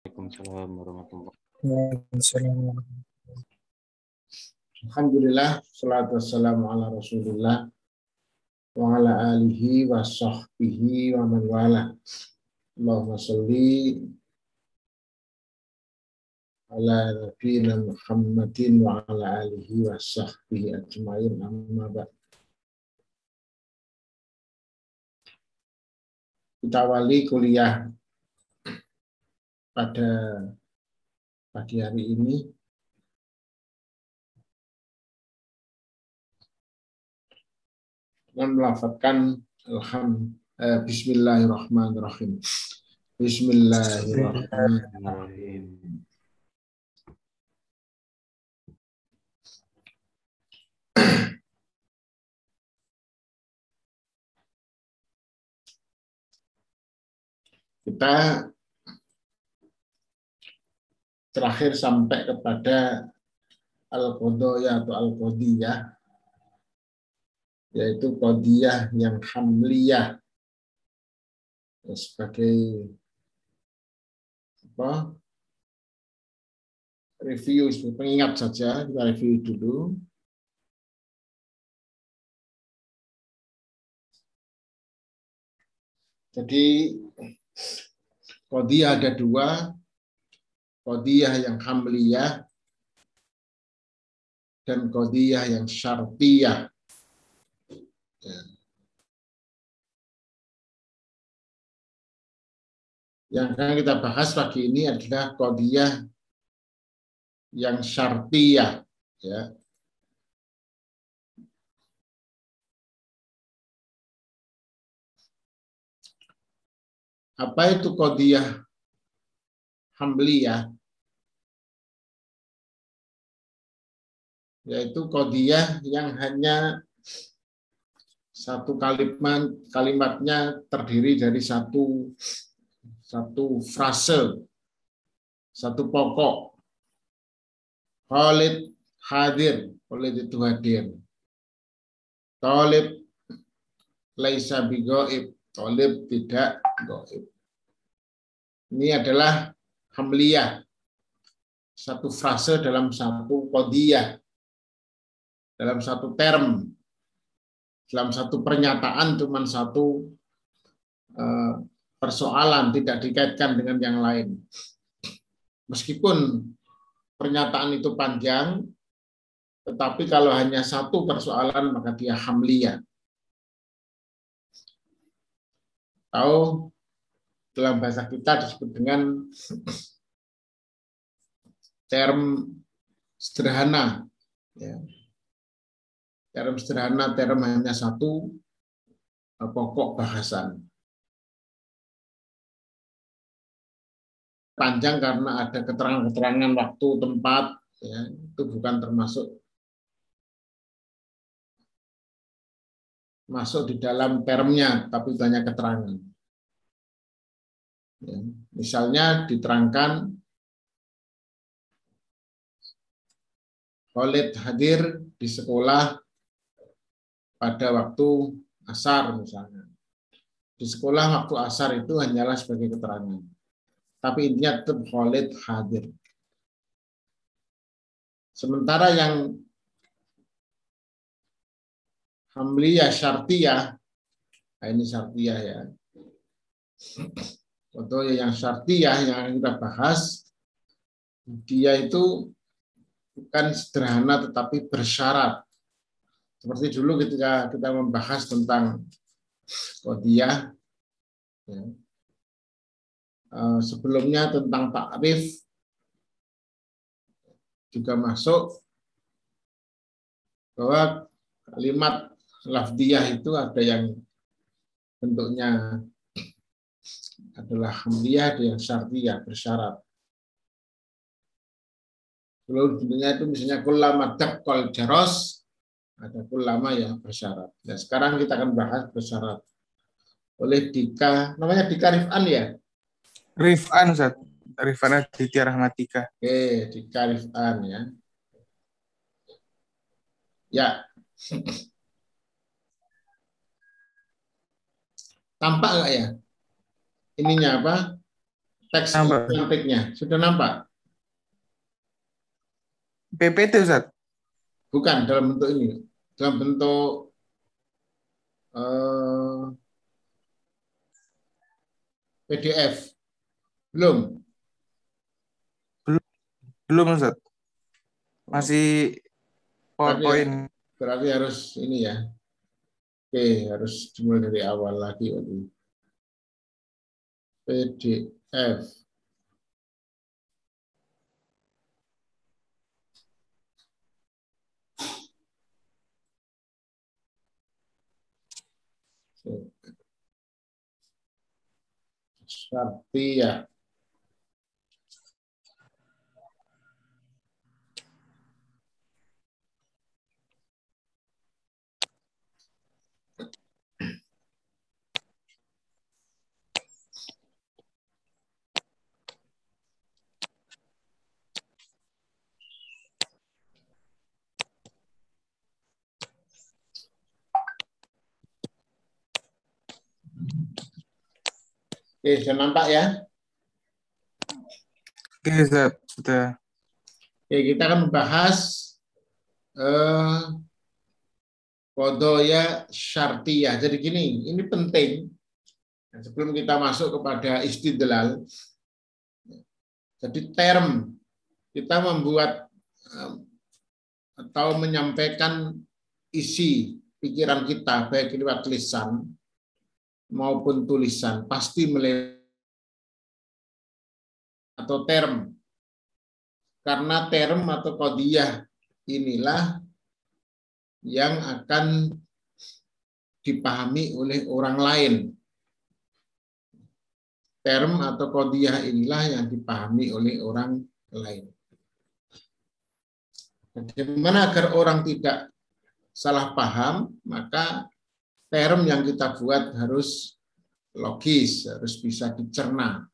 Waalaikumsalam warahmatullahi Alhamdulillah, salatu wassalamu ala rasulillah wa ala alihi wa sahbihi wa man wala. Allahumma salli ala nabiyina Muhammadin wa ala alihi wa sahbihi ajma'in amma ba'd. Kita awali kuliah pada pagi hari ini dengan melafatkan alham eh, Bismillahirrahmanirrahim. Bismillahirrahmanirrahim. Kita terakhir sampai kepada al-qadaya atau al-qadiyah yaitu qadiyah yang hamliyah. Ya, sebagai apa? Review pengingat saja kita review dulu. Jadi qadiyah ada dua kodiyah yang hamliyah dan kodiyah yang syartiyah. Ya. Yang akan kita bahas pagi ini adalah kodiyah yang syartiyah. Ya. Apa itu kodiyah hamliyah? Yaitu kodiyah yang hanya satu kalimat kalimatnya terdiri dari satu satu frase, satu pokok. Khalid hadir, Khalid itu hadir. Talib laisa bigoib, Talib tidak goib. Ini adalah hamliyah. Satu frase dalam satu kodiyah. Dalam satu term. Dalam satu pernyataan cuma satu eh, persoalan, tidak dikaitkan dengan yang lain. Meskipun pernyataan itu panjang, tetapi kalau hanya satu persoalan maka dia hamliyah. Tahu dalam bahasa kita disebut dengan term sederhana. Ya. Term sederhana, term hanya satu pokok bahasan. Panjang karena ada keterangan-keterangan waktu, tempat, ya, itu bukan termasuk masuk di dalam termnya, tapi banyak keterangan. Ya, misalnya diterangkan Khalid hadir di sekolah pada waktu asar misalnya. Di sekolah waktu asar itu hanyalah sebagai keterangan. Tapi intinya tetap Khalid hadir. Sementara yang Hamliyah Syartiyah, nah ini Syartiyah ya. Contoh yang Syartiyah yang kita bahas, dia itu bukan sederhana tetapi bersyarat. Seperti dulu ketika kita membahas tentang kodiah, ya. sebelumnya tentang takrif juga masuk bahwa kalimat lafdiyah itu ada yang bentuknya adalah hamdiyah, ada yang syartiyah, bersyarat. Kalau bentuknya itu misalnya kulama kol jaros, ada kulama yang bersyarat. Nah, sekarang kita akan bahas bersyarat. Oleh Dika, namanya Dika Rifan ya? Rifan, Ustaz. Rifan Aditya Rahmatika. Oke, Dika Rifan ya. Ya. Tampak nggak ya? Ininya apa? teks cantiknya. Sudah nampak? PPT Ustaz. Bukan dalam bentuk ini. Dalam bentuk eh, PDF. Belum. Belum Ustaz. Masih PowerPoint. Berarti harus ini ya. Oke, harus dimulai dari awal lagi. Waduh. PDF. Satya. Oke, sudah nampak ya? Oke. Sudah. Oke, kita akan membahas eh, kodoya syartiyah. Jadi gini, ini penting. Sebelum kita masuk kepada istidlal, jadi term kita membuat eh, atau menyampaikan isi pikiran kita baik lewat lisan maupun tulisan pasti melewati atau term karena term atau kodiah inilah yang akan dipahami oleh orang lain. Term atau kodiah inilah yang dipahami oleh orang lain. Bagaimana agar orang tidak salah paham, maka term yang kita buat harus logis, harus bisa dicerna,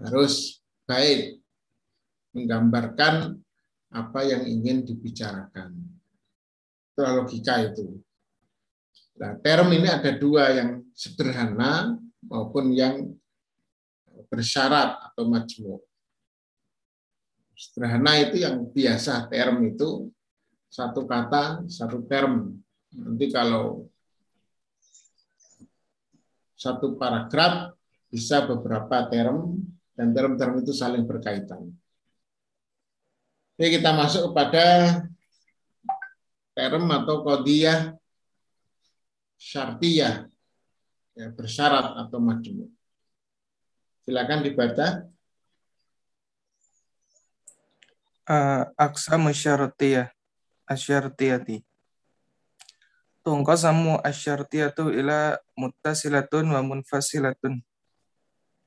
harus baik, menggambarkan apa yang ingin dibicarakan. Itu logika itu. Nah, term ini ada dua yang sederhana maupun yang bersyarat atau majmuk. Sederhana itu yang biasa term itu satu kata, satu term. Nanti kalau satu paragraf bisa beberapa term dan term-term itu saling berkaitan. Oke, kita masuk kepada term atau kodiah syartiyah ya, bersyarat atau majmuk. Silakan dibaca. Uh, Aksamu syartiyah. Asyartiyati. Tungqasamu asyartiyatu ila muttasilatun wa munfasilatun.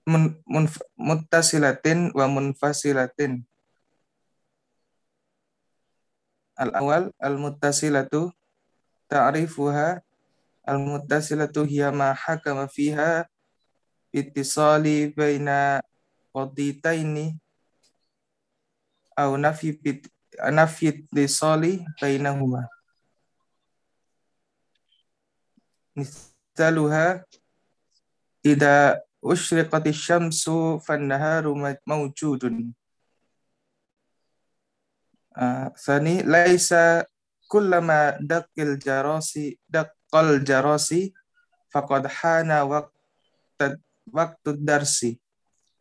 Mun, munf, muttasilatin wa munfasilatin. Al-awal al-muttasilatu ta'rifuha al-muttasilatu hiya ma hakama fiha ittisali baina qaditaini au nafi nafi ittisali bainahuma misaluha idza usyriqat syamsu fan-naharu mawjudun Sani laisa kullama dakil jarasi daqqal jarasi faqad hana waktu darsi.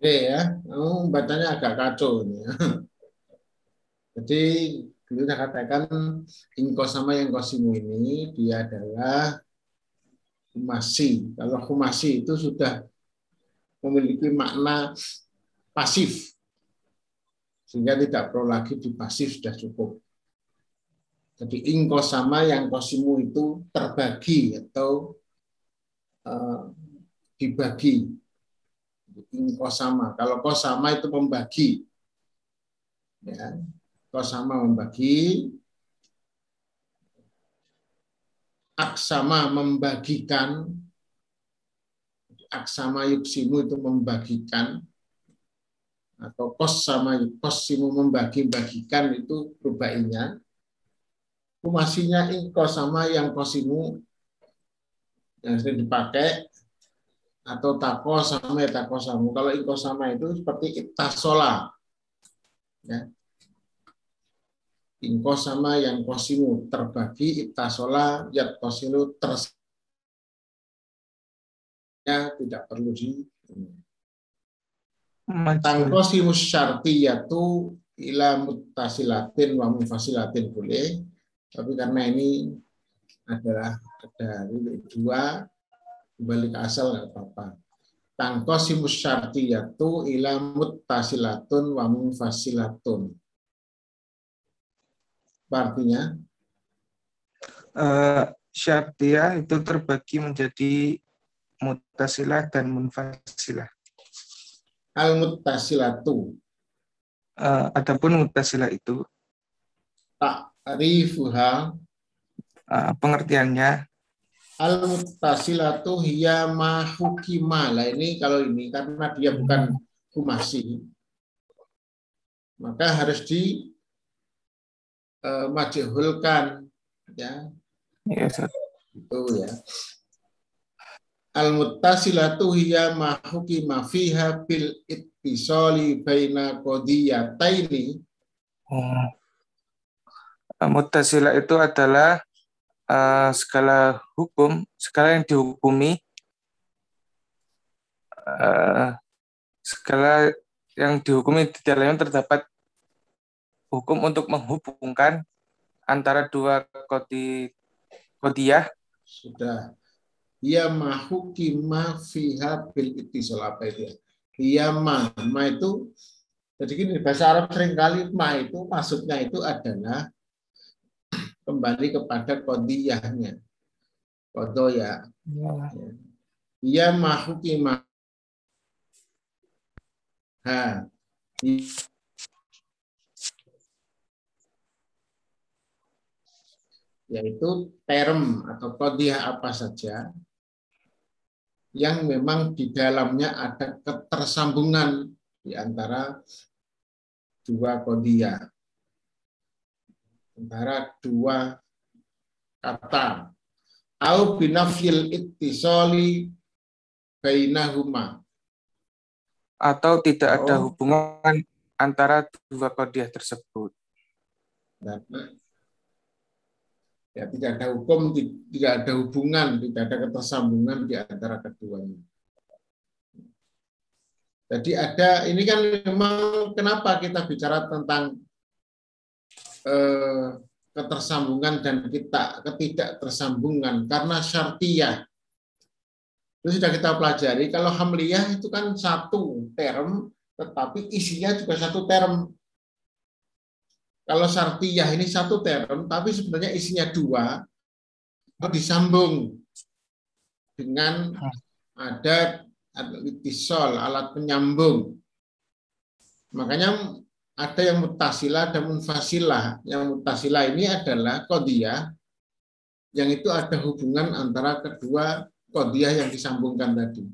Oke ya, oh, bacanya agak kacau ini. ya. Jadi kita katakan ingko sama yang kosimu ini dia adalah humasi. Kalau humasi itu sudah memiliki makna pasif. Sehingga tidak perlu lagi di pasif sudah cukup. Jadi ingko sama yang kosimu itu terbagi atau uh, dibagi. Ingko sama. Kalau kosama itu membagi. Ya. Kosama membagi. Aksama membagikan. Aksama yuksimu itu membagikan. Atau kos sama kosimu membagi-bagikan itu rubainya. Kumasinya ingko sama yang kosimu yang sering dipakai atau tako sama ya tako. Kalau iko sama itu seperti itasola. Ya. Ingko sama yang kosimu terbagi itasola yat kosimu ters ya tidak perlu di tangkosi musyartiyatu ila mutasilatin wa mufasilatin boleh. Tapi karena ini adalah dari dua kembali ke asal nggak apa-apa. Tangkosimus syartiyatu ila muttasilatun wa munfasilatun. Artinya? Uh, syartiyah itu terbagi menjadi mutasilah dan munfasilah. Al muttasilatu. Uh, adapun mutasilah itu tak rifuha uh, pengertiannya al muttasilatu hiya ma hukima. Lah ini kalau ini karena dia bukan humasi maka harus di uh, majhulkan ya. Ya, Itu ya. Al muttasilatu hiya ma hukima fiha bil ittisali baina qadiyataini. Oh. Muttasilah itu adalah uh, skala hukum, skala yang dihukumi, uh, skala yang dihukumi di dalamnya terdapat hukum untuk menghubungkan antara dua kodi kodiah sudah ia mahuki ma fiha bil itisal apa itu ya ia ma ma itu jadi gini bahasa Arab sering kali ma itu maksudnya itu adalah kembali kepada kodiyahnya. Kodoya. Ya. Ia mahuki ma ha. Yaitu term atau kodiyah apa saja yang memang di dalamnya ada ketersambungan di antara dua kodiyah antara dua kata. Au binafil ittisali bainahuma. Atau tidak ada hubungan antara dua kodiah tersebut. Nah, ya tidak ada hukum, tidak ada hubungan, tidak ada ketersambungan di antara keduanya. Jadi ada ini kan memang kenapa kita bicara tentang eh, ketersambungan dan kita ketidaktersambungan karena syartiyah. Itu sudah kita pelajari. Kalau hamliyah itu kan satu term, tetapi isinya juga satu term. Kalau syartiyah ini satu term, tapi sebenarnya isinya dua, disambung dengan ada itisol, alat penyambung. Makanya ada yang mutasilah dan munfasilah. Yang mutasilah ini adalah kodiah yang itu ada hubungan antara kedua kodiah yang disambungkan tadi.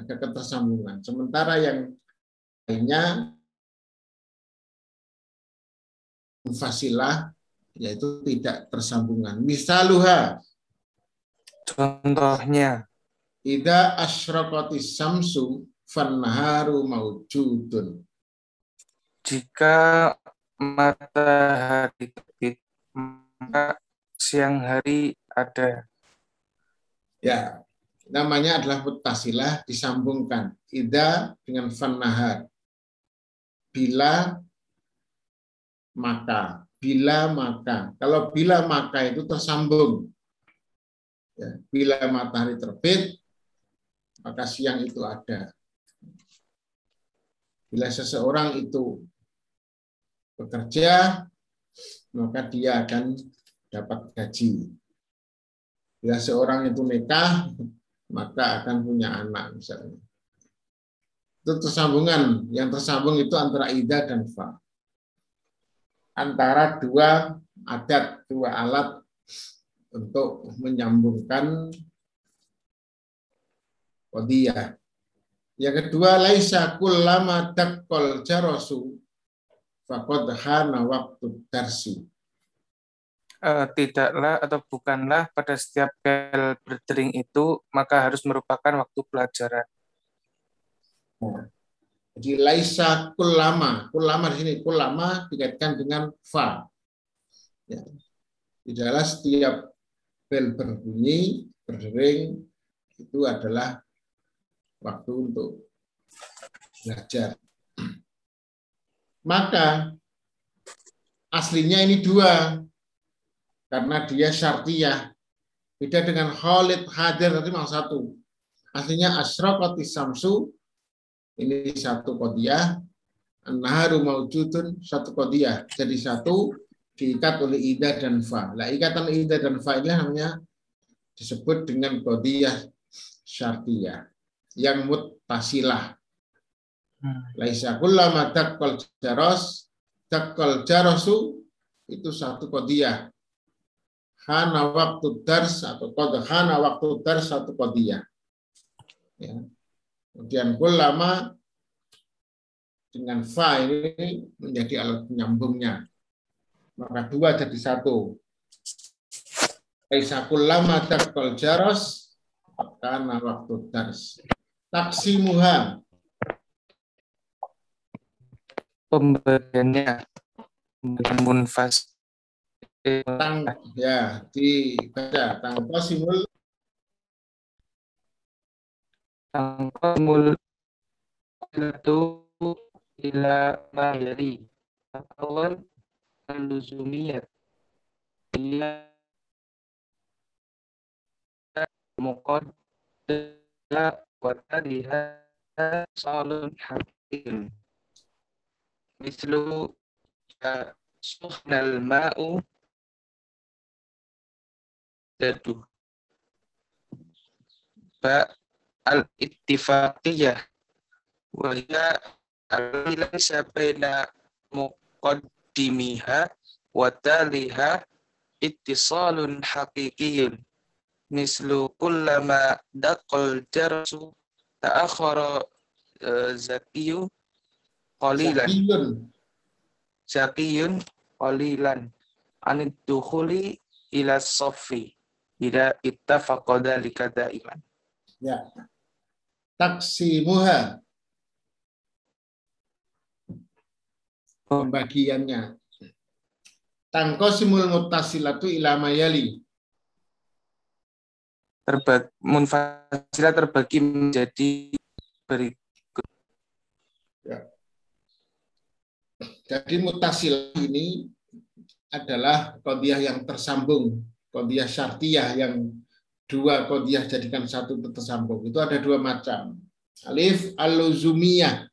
Ada ketersambungan. Sementara yang lainnya munfasilah yaitu tidak tersambungan. Misaluha contohnya Ida asyraqatis samsu fannaharu maujudun jika matahari terbit, maka siang hari ada. Ya, namanya adalah mutasilah disambungkan. Ida dengan fanahar. Bila maka, bila maka. Kalau bila maka itu tersambung. Ya, bila matahari terbit, maka siang itu ada. Bila seseorang itu bekerja, maka dia akan dapat gaji. Bila seorang itu nikah, maka akan punya anak misalnya. Itu tersambungan. Yang tersambung itu antara ida dan fa. Antara dua adat, dua alat untuk menyambungkan kodiyah. Yang kedua, laisa kullama daqqal jarasu faqad hana waktu darsi. uh, tidaklah atau bukanlah pada setiap bel berdering itu maka harus merupakan waktu pelajaran. Nah, jadi laisa kulama, kulama di sini kulama dikaitkan dengan fa. Ya. Tidaklah setiap bel berbunyi berdering itu adalah waktu untuk belajar. Maka aslinya ini dua karena dia syartiyah. Beda dengan Khalid hadir tadi memang satu. Aslinya asyraqati samsu ini satu kodiah, naharu maujudun satu kodiah. Jadi satu diikat oleh ida dan fa. Nah, ikatan ida dan fa ini namanya disebut dengan kodiah syartiyah yang mutasilah. Hmm. Laisa kullama daqqal jaros daqqal jarosu itu satu kodiah hana waktu dars atau kode hana waktu dars satu kodiyah. Ya. Kemudian lama dengan fa ini menjadi alat penyambungnya. Maka dua jadi satu. Laisa lama takol jaros karena waktu dars. Taksimuha. Pembagiannya munfas tang ya dibaca tanpa simul tangkamul itu ila mayari awal al-luzumiyat ila muqaddala wa tadiha salun hakim. Mislu ya suhnal ma'u tadu ba al ittifaqiyah wa hiya laysa baina muqaddimiha wa taliha ittisalun haqiqiyyun mislu kullama daqal jarsu ta'akhara uh, zakiyu qalilan. Zakiyun. Qalilan. Anid dukhuli ila sofi ila ittafaqa dzalika iman. Ya. Taksimuha. Pembagiannya. Tangkosimul mutasilatu ila mayali. Terbagi, munfasilah terbagi menjadi berikut. Ya. Jadi mutasilah ini adalah kodiah yang tersambung, kodiah syartiyah yang dua kodiah jadikan satu tersambung. Itu ada dua macam. Alif aluzumiyah.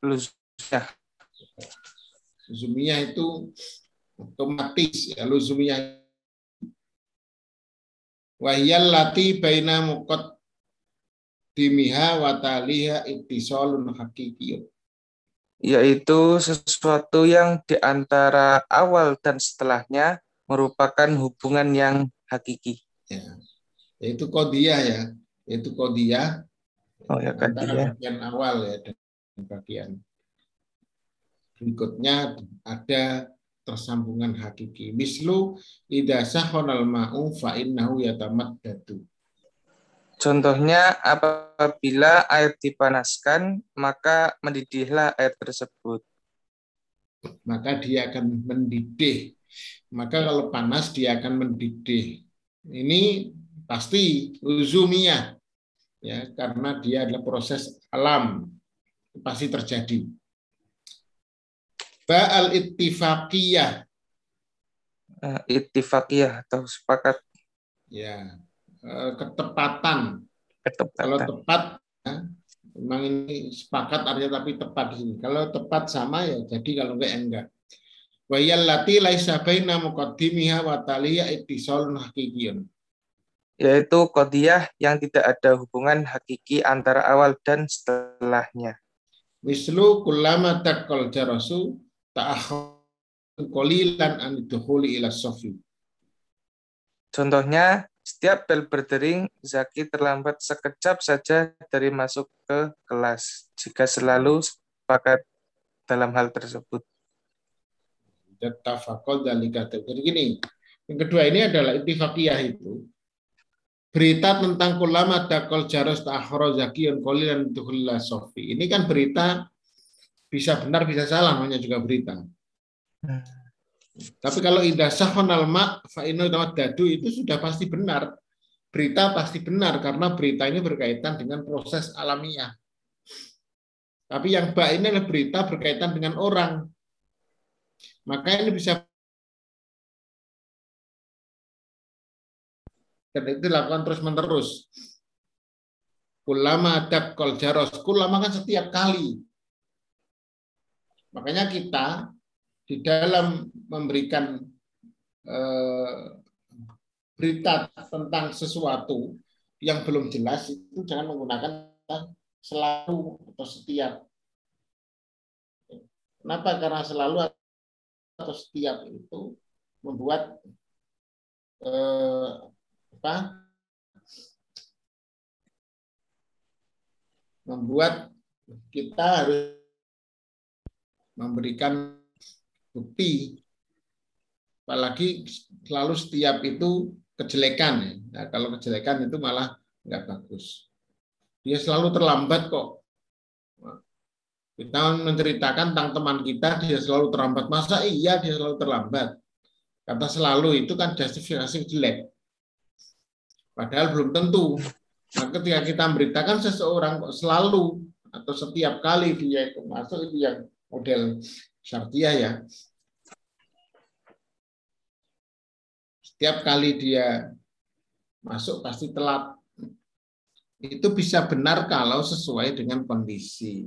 Luzumiyah. Luzumiyah itu otomatis ya luzumiyah. Wahyal lati baina muqad dimiha wa taliha ittisalun hakikiyun yaitu sesuatu yang di antara awal dan setelahnya merupakan hubungan yang hakiki. Ya. Yaitu kodiah ya, yaitu kodiah. Oh ya antara bagian awal ya dan bagian berikutnya ada tersambungan hakiki. Mislu idasah honal ma'u fa innahu yatamaddadu. Contohnya, apabila air dipanaskan, maka mendidihlah air tersebut. Maka dia akan mendidih. Maka kalau panas dia akan mendidih. Ini pasti uzumiyah. Ya, karena dia adalah proses alam. Pasti terjadi. Ba'al ittifaqiyah. Uh, ittifaqiyah atau sepakat. Ya, Eh, ketepatan. ketepatan. Kalau tepat, ya, memang ini sepakat artinya tapi tepat di sini. Kalau tepat sama ya jadi kalau enggak ya enggak. Wa yallati laisa baina muqaddimiha wa taliya ittisalun hakikiyun. Yaitu qadiyah yang tidak ada hubungan hakiki antara awal dan setelahnya. Mislu kullama taqqal jarasu ta'akhkhar qalilan an dukhuli ila safi. Contohnya, setiap bel berdering, Zaki terlambat sekejap saja dari masuk ke kelas. Jika selalu sepakat dalam hal tersebut. Tafakol dalika. Jadi gini, yang kedua ini adalah ittifaqiyah itu. Berita tentang kulama dakol jaros ta'akhoro zakiyun dan tuhullah sofi. Ini kan berita bisa benar bisa salah namanya juga berita. Tapi kalau indah sahonal ma fa'inu dadu itu sudah pasti benar. Berita pasti benar karena berita ini berkaitan dengan proses alamiah. Tapi yang ba ini adalah berita berkaitan dengan orang. Maka ini bisa dan itu dilakukan terus menerus. Kulama adab kol jaros. Kulama kan setiap kali. Makanya kita di dalam memberikan eh, berita tentang sesuatu yang belum jelas itu jangan menggunakan selalu atau setiap. Kenapa? Karena selalu atau setiap itu membuat eh, apa? Membuat kita harus memberikan bukti. Apalagi selalu setiap itu kejelekan. Ya. Nah, kalau kejelekan itu malah nggak bagus. Dia selalu terlambat kok. Kita menceritakan tentang teman kita, dia selalu terlambat. Masa iya dia selalu terlambat? Kata selalu itu kan justifikasi jelek. Padahal belum tentu. Nah, ketika kita memberitakan seseorang kok selalu atau setiap kali dia itu masuk itu yang model syartiah ya. Setiap kali dia masuk pasti telat. Itu bisa benar kalau sesuai dengan kondisi.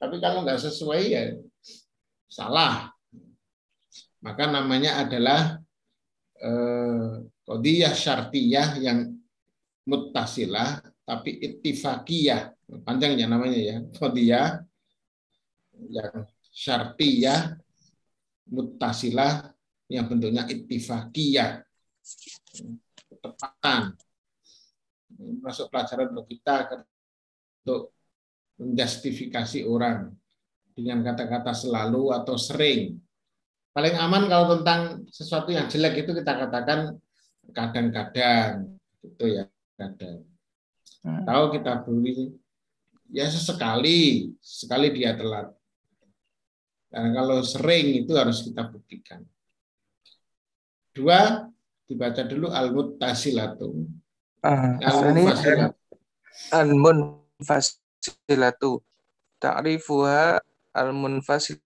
Tapi kalau nggak sesuai ya salah. Maka namanya adalah eh, kodiyah syartiyah yang mutasilah tapi ittifaqiyah. Panjangnya namanya ya. Kodiyah yang syartiyah mutasilah yang bentuknya ittifaqiyah. Ketepatan masuk pelajaran untuk kita untuk menjustifikasi orang dengan kata-kata selalu atau sering. Paling aman kalau tentang sesuatu yang jelek itu kita katakan kadang-kadang gitu ya kadang. Hmm. tahu kita beli ya sesekali sekali dia telat karena kalau sering itu harus kita buktikan. Dua, dibaca dulu al-muttasilatu. Uh, al-muttasilatu. Al-munfasilatu. Ta'rifuha al-munfasil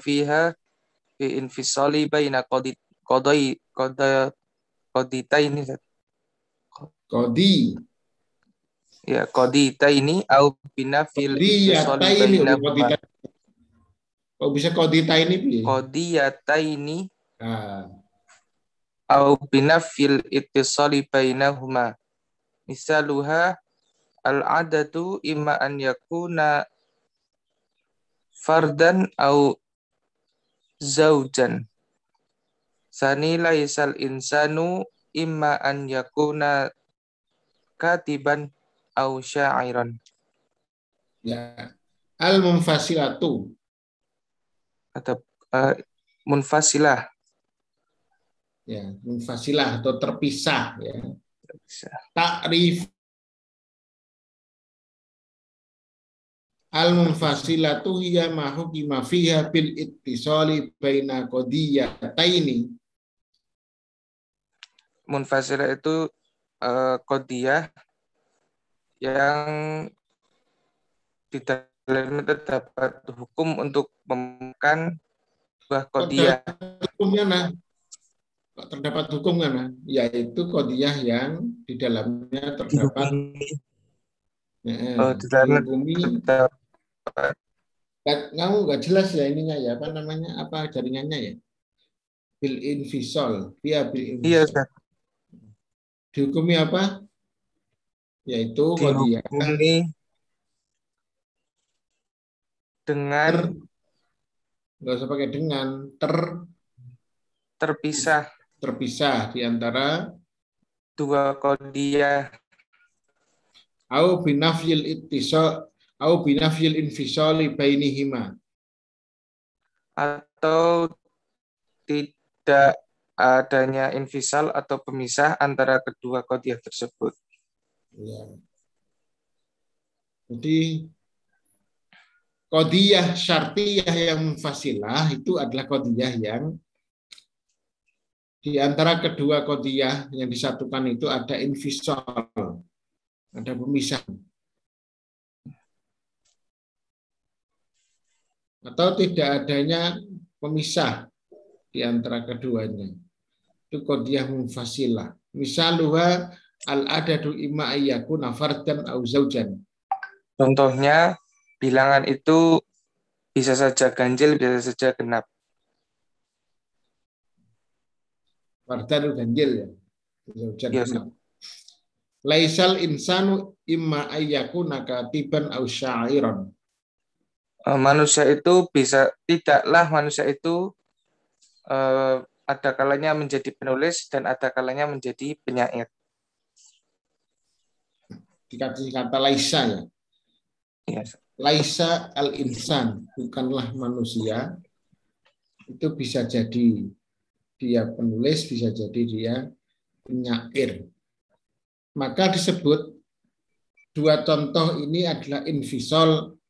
fiha fi infisali baina qadi qadai qada qaditaini qadi Ya, kodita ini au binafil kodiyata ini kodita. Kok bisa kodita ini? Kodiyata ini nah. au binafil ittisali bainahuma. Misaluha al-adatu imma an yakuna fardan au zaujan. Sani laisal insanu imma an yakuna katiban au sya'iran. Ya. Al munfasilatu. Atau uh, munfasilah. Ya, munfasilah atau terpisah ya. Terpisah. Takrif Al munfasilatu hiya ma hukima fiha bil ittisali baina qadiyataini. Munfasilah itu uh, qadiyah yang di dalamnya terdapat hukum untuk memakan buah kodiah. Hukumnya nah, terdapat hukum kan, yaitu kodiah yang di dalamnya terdapat oh, di dalamnya terdapat. Kamu nggak jelas ya ininya ya. Apa namanya? Apa jaringannya ya? Bil invisol via bil iya dihukumi apa yaitu kodiyah dengan nggak usah pakai dengan ter terpisah. Terpisah di antara dua kodiyah au binafil ittisal au binafyil infisali bainihima. Atau tidak adanya infisal atau pemisah antara kedua kodiyah tersebut. Ya. Jadi kodiyah syartiyah yang fasilah itu adalah kodiyah yang di antara kedua kodiyah yang disatukan itu ada infisal, ada pemisah. Atau tidak adanya pemisah di antara keduanya. Itu kodiyah mufasilah. Misaluha al-adadu imma ayyakuna fardan au zaujan. Contohnya, bilangan itu bisa saja ganjil, bisa saja genap. Fardan ganjil ya. Yes. Laisal insanu imma ayyakuna katiban au syairan. Eh, manusia itu bisa tidaklah manusia itu uh, ada kalanya menjadi penulis dan ada kalanya menjadi penyair. Dikasih kata laisa ya. Yes. Laisa al-insan, bukanlah manusia. Itu bisa jadi dia penulis, bisa jadi dia penyair. Maka disebut dua contoh ini adalah invisol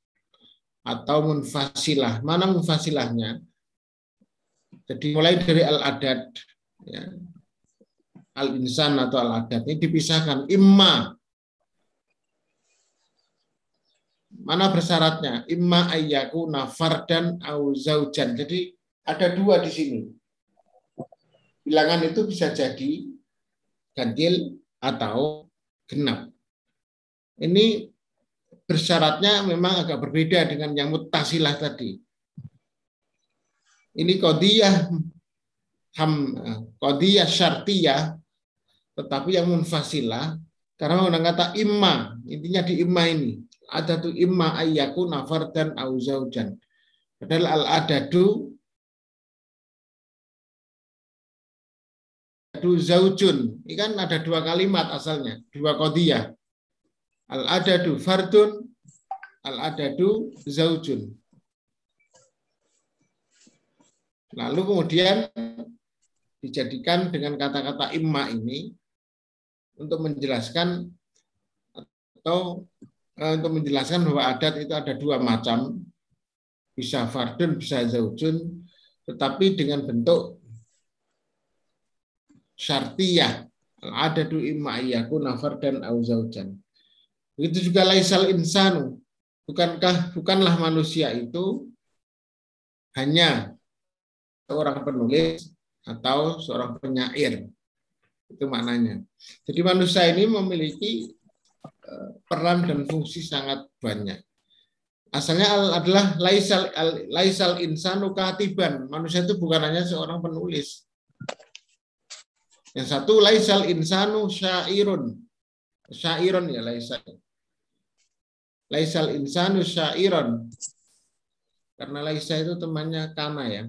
atau munfasilah. Mana munfasilahnya? Jadi mulai dari al-adat, ya, al-insan atau al-adat ini dipisahkan. Imma Mana bersyaratnya? Imma ayyaku nafar au zaujan. Jadi ada dua di sini bilangan itu bisa jadi ganjil atau genap. Ini bersyaratnya memang agak berbeda dengan yang mutasilah tadi. Ini kodiyah ham kodiyah syartiyah tetapi yang munfasilah karena menggunakan kata imma intinya di imma ini ada tuh imma ayyaku nafar dan auzaujan padahal al adadu adadu zaujun. Ini kan ada dua kalimat asalnya, dua kodiyah. Al-adadu fardun, al-adadu zaujun. Lalu kemudian dijadikan dengan kata-kata imma ini untuk menjelaskan atau untuk menjelaskan bahwa adat itu ada dua macam, bisa fardun, bisa zaujun, tetapi dengan bentuk syartiyah adadu imma iyyaku nafar dan auzaujan. Begitu juga laisal insanu. Bukankah bukanlah manusia itu hanya seorang penulis atau seorang penyair. Itu maknanya. Jadi manusia ini memiliki eh, peran dan fungsi sangat banyak. Asalnya adalah laisal laisal insanu katiban. Manusia itu bukan hanya seorang penulis, yang satu laisal insanu syairun. Syairun ya laisal. Laisal insanu syairun. Karena laisa itu temannya kana ya.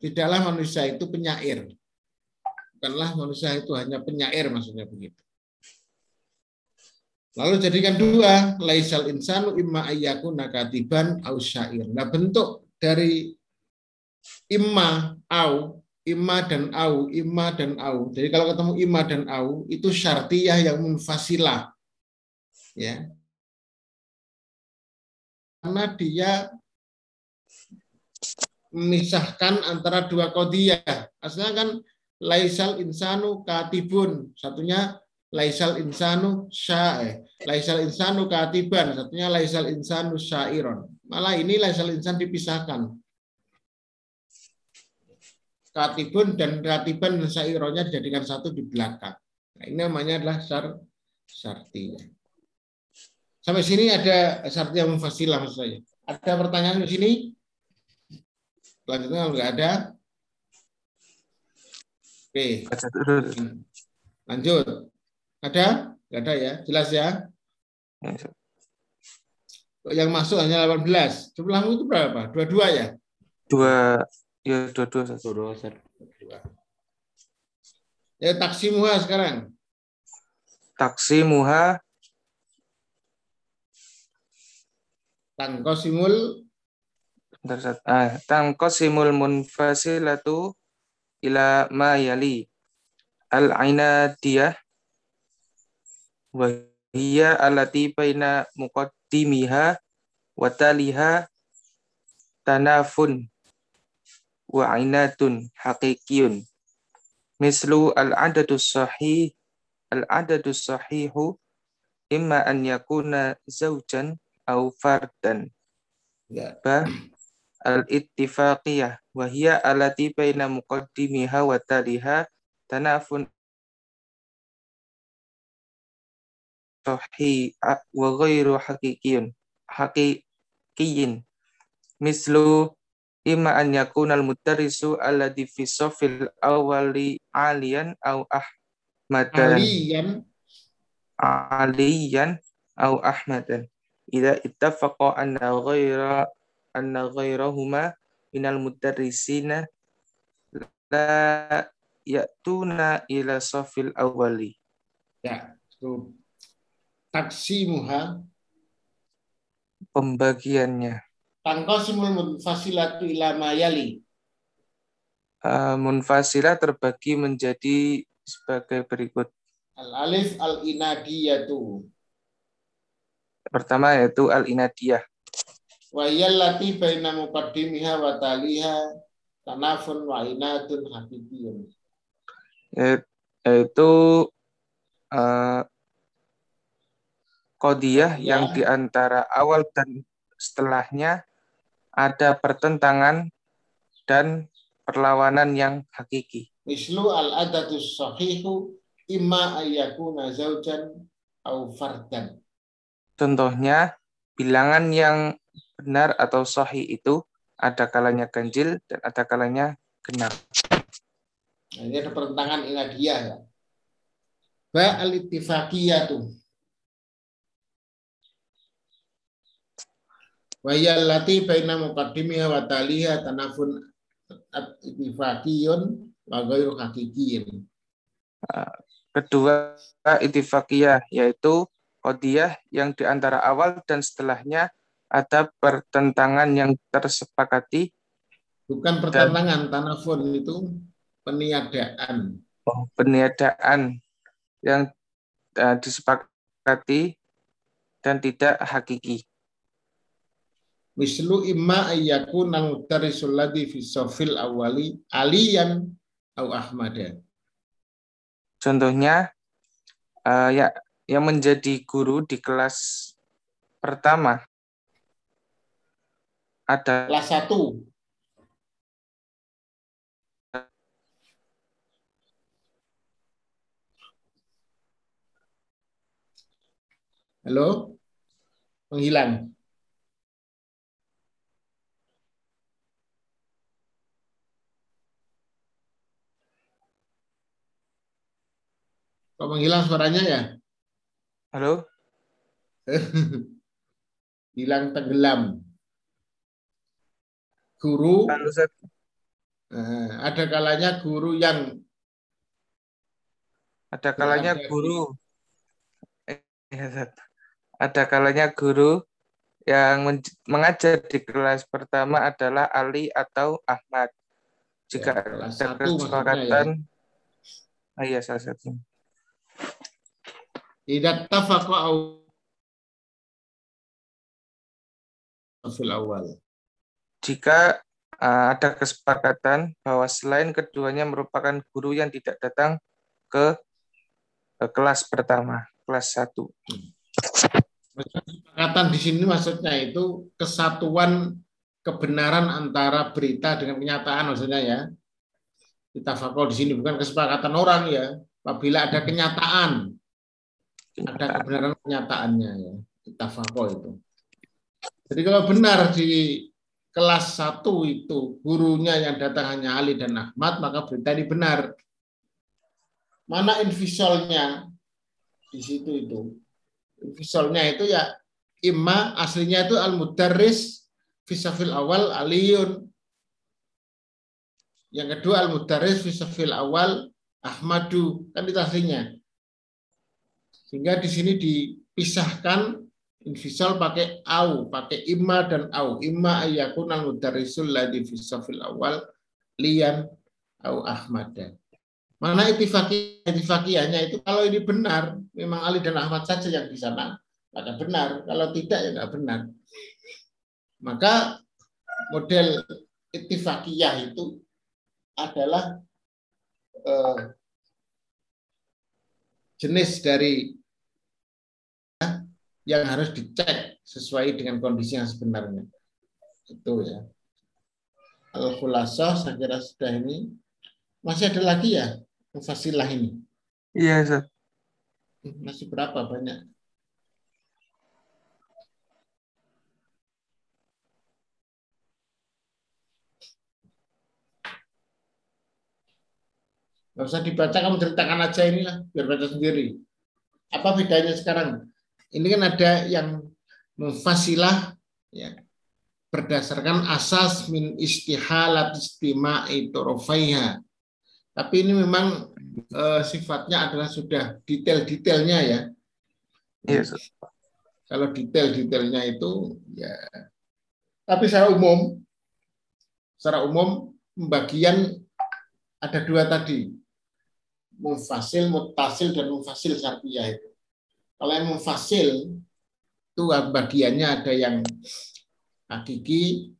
Tidaklah manusia itu penyair. Bukanlah manusia itu hanya penyair maksudnya begitu. Lalu jadikan dua, laisal insanu imma ayyaku nakatiban au syair. Nah bentuk dari imma au imma dan au, imma dan au. Jadi kalau ketemu imma dan au itu syartiyah yang munfasilah. Ya. Karena dia memisahkan antara dua kodiyah. Asalnya kan laisal insanu katibun, satunya laisal insanu syae, laisal insanu katiban, satunya laisal insanu syairon. Malah ini laisal insan dipisahkan katibun dan ratiban dan saironya dijadikan satu di belakang. Nah, ini namanya adalah syar syarti. Sampai sini ada syarti yang mufasilah maksud saya. Ada pertanyaan di sini? Selanjutnya kalau nggak ada, oke. Lanjut. Ada? Nggak ada ya? Jelas ya? Yang masuk hanya 18. Jumlahmu itu berapa? Dua-dua ya? Dua Ya, dua-dua. Dua-dua, Ya, taksi muha sekarang. Taksi muha Tangkosimul ah, tangkosimul munfasilatu ila ma yali al-ainadiyah wa hiya allati baina muqaddimiha wa taliha tanafun wa ainatun haqiqiyun mislu al-adadu sahih al-adadu sahihu imma an yakuna zawjan au fardan. Ya. Ba al-ittifaqiyah wa hiya allati baina muqaddimiha wa taliha tanafun sahih wa ghairu haqiqiyun haqiqiyin mislu imma an yakuna al-mudarrisu alladhi fi safil awali aliyan au ahmadan aliyan aliyan au ahmadan idza ittafaqa anna ghaira anna ghairahuma minal mudarrisina la ya'tuna ila safil awali. Ya, so, taksimuha pembagiannya. Tangkosimul munfasilatu ila mayali. Uh, munfasilah terbagi menjadi sebagai berikut. Al-alif al-inadiyatu. Pertama yaitu al-inadiyah. Wa yallati baina muqaddimiha wa taliha tanafun wa inatun hakikiyun. Yaitu uh, kodiyah ya. yang di antara awal dan setelahnya ada pertentangan dan perlawanan yang hakiki. Mislu al-adatus sahihu imma ayyakuna zaujan au fardan. Contohnya, bilangan yang benar atau sahih itu ada kalanya ganjil dan ada kalanya genap. Nah, ini ada pertentangan inadiyah ya. Ba al-ittifaqiyatu. Wa yallati baina muqaddimiha wa taliha tanafun ittifaqiyun wa ghairu haqiqiyin. Kedua, ittifaqiyah yaitu Qadiyah yang di antara awal dan setelahnya ada pertentangan yang tersepakati. Bukan pertentangan, dan, tanafun itu peniadaan. Oh, peniadaan yang uh, disepakati dan tidak hakiki. Mislu imma ayyaku mutarisul ladhi fi sofil awali aliyan au ahmada. Contohnya, uh, ya yang menjadi guru di kelas pertama ada kelas satu Halo? Menghilang. Kok menghilang suaranya ya? Halo? Hilang tenggelam. Guru. Halo, eh, ada kalanya guru yang ada kalanya guru eh, ada kalanya guru yang mengajar di kelas pertama adalah Ali atau Ahmad. Jika ya, ada kesepakatan, ya. ah, iya salah satu. Tidak tafaqa fil awal. Jika uh, ada kesepakatan bahwa selain keduanya merupakan guru yang tidak datang ke uh, kelas pertama, kelas satu. Kesepakatan di sini maksudnya itu kesatuan kebenaran antara berita dengan kenyataan maksudnya ya. Kita fakol di sini bukan kesepakatan orang ya. Apabila ada kenyataan ada kebenaran kenyataannya ya tafako itu. Jadi kalau benar di kelas satu itu gurunya yang datang hanya Ali dan Ahmad maka berita ini benar. Mana invisolnya? Di situ itu. Invisolnya itu ya imma aslinya itu al mudarris fisafil awal aliyun. Yang kedua al mudarris fisafil awal Ahmadu. Kan itu aslinya sehingga di sini dipisahkan Infisal pakai au, pakai imma dan au. Imma ayakun al mudarrisul ladhi fisafil awal lian au ahmada. Mana itifaki, itifakiyahnya itu kalau ini benar, memang Ali dan Ahmad saja yang di sana, maka benar. Kalau tidak ya nggak benar. Maka model itifakiyah itu adalah eh, jenis dari yang harus dicek sesuai dengan kondisi yang sebenarnya. Itu ya. Al-Khulasah saya kira sudah ini. Masih ada lagi ya fasilah ini? Iya, Ustaz. Masih berapa banyak? Gak usah dibaca, kamu ceritakan aja inilah, biar baca sendiri. Apa bedanya sekarang? Ini kan ada yang memfasilah ya, berdasarkan asas min istihalat istima'i torofaiha. Tapi ini memang e, sifatnya adalah sudah detail-detailnya ya. Yes. Kalau detail-detailnya itu ya tapi secara umum secara umum pembagian ada dua tadi. Mufasil, mutasil dan mufasil syarpiyah itu. Kalau yang mufasil itu bagiannya ada yang hakiki,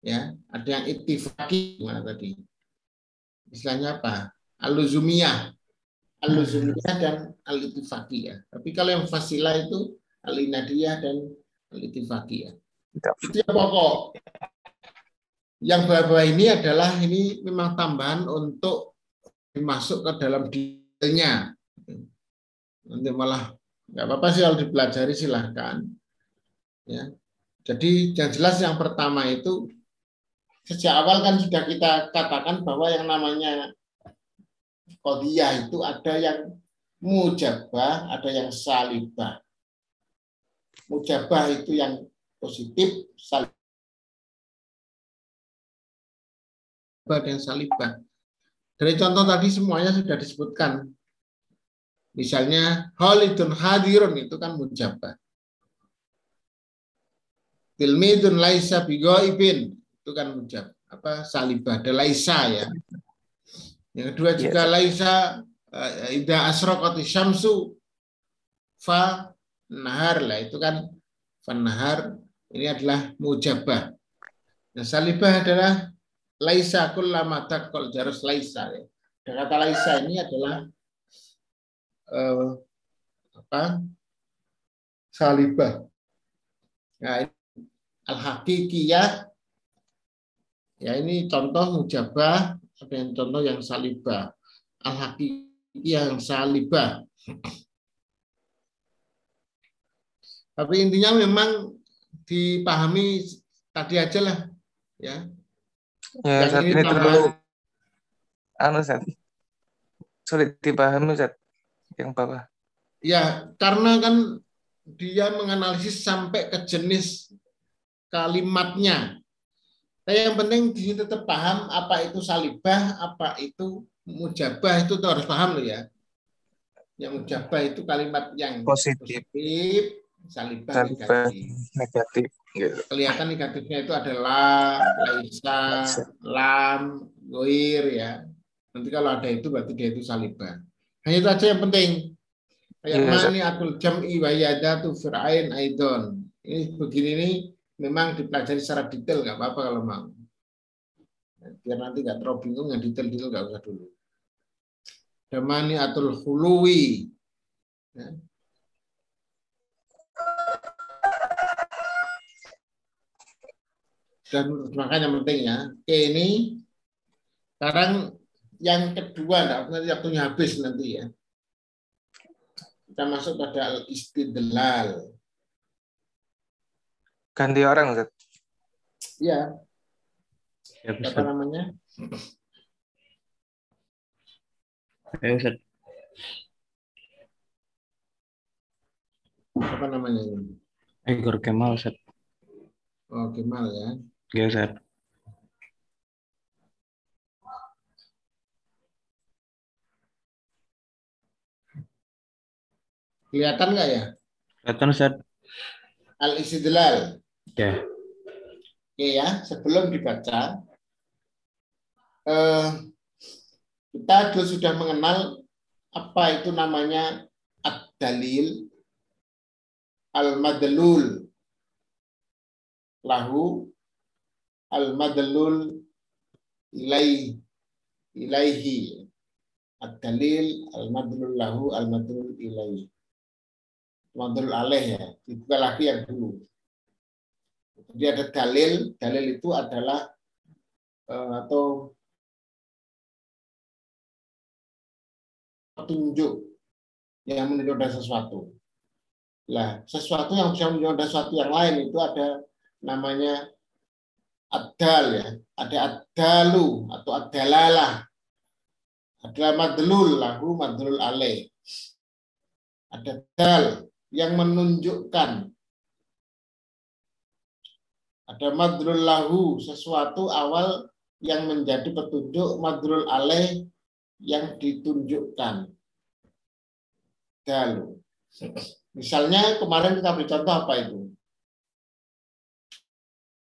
ya, ada yang ittifaki mana tadi? Istilahnya apa? Aluzumiyah, aluzumiyah dan al ya. Tapi kalau yang fasila itu alinadiyah dan al ya. Itu yang pokok. Yang bawah ini adalah ini memang tambahan untuk masuk ke dalam detailnya. Nanti malah nggak apa-apa sih kalau dipelajari silahkan. Ya. Jadi yang jelas yang pertama itu sejak awal kan sudah kita katakan bahwa yang namanya kodiyah itu ada yang mujabah, ada yang salibah. Mujabah itu yang positif, salibah dan salibah. Dari contoh tadi semuanya sudah disebutkan Misalnya Halidun hadirun itu kan mujabah. Tilmidun laisa bigoibin itu kan mujab apa salibah ada laisa ya. Yang kedua iya. juga laisa uh, ida asraqati syamsu fa nahar lah itu kan fa nahar ini adalah mujabah. Nah, salibah adalah laisa kullama taqal jarus laisa ya. kata laisa ini adalah eh, apa salibah. Nah, al hakikiyah ya ini contoh mujabah ada yang contoh yang salibah. Al hakikiyah yang salibah. Tapi intinya memang dipahami tadi aja lah ya. Ya, saat ini terlalu anu saat sulit dipahami saat yang bawah? Ya, karena kan dia menganalisis sampai ke jenis kalimatnya. Tapi yang penting di sini tetap paham apa itu salibah, apa itu mujabah itu tuh harus paham loh ya. Yang mujabah itu kalimat yang positif, positif salibah, salibah negatif. negatif. Gitu. Kelihatan negatifnya itu adalah laisa, lam, goir ya. Nanti kalau ada itu berarti dia itu salibah. Hanya itu aja yang penting. Kayak ya, mani akul jam'i wa yadatu fir'ain aidon. Ini begini ini memang dipelajari secara detail nggak apa-apa kalau mau. Biar nanti nggak terlalu bingung yang detail-detail nggak usah dulu. Damani atul hului. Ya. Dan makanya penting ya. Oke ini sekarang yang kedua, nah, nanti waktunya habis nanti ya. Kita masuk pada al-istidlal. Ganti orang, Ustaz. Ya. ya Apa namanya? Ya, Ustaz. Apa namanya ini? Egor Kemal, Ustaz. Oh, Kemal ya. Ya, Ustaz. Kelihatan nggak ya? Kelihatan Ustaz. Al-istidlal. Ya. Oke ya, sebelum dibaca, eh, kita sudah mengenal apa itu namanya ad-dalil al-madlul lahu al-madlul ilaihi ilaihi ad-dalil al-madlul lahu al-madlul ilaihi madlul alaih ya dibuka lagi yang dulu jadi ada dalil dalil itu adalah eh, atau petunjuk yang menunjukkan sesuatu. Lah, sesuatu yang bisa menunjukkan sesuatu yang lain itu ada namanya adal ya, ada adalu atau adalalah. Ada madlul lahu madlul alaih. Ada dal yang menunjukkan ada madrul lahu sesuatu awal yang menjadi petunjuk madrul alaih yang ditunjukkan. Dalu. Misalnya kemarin kita beri contoh apa itu?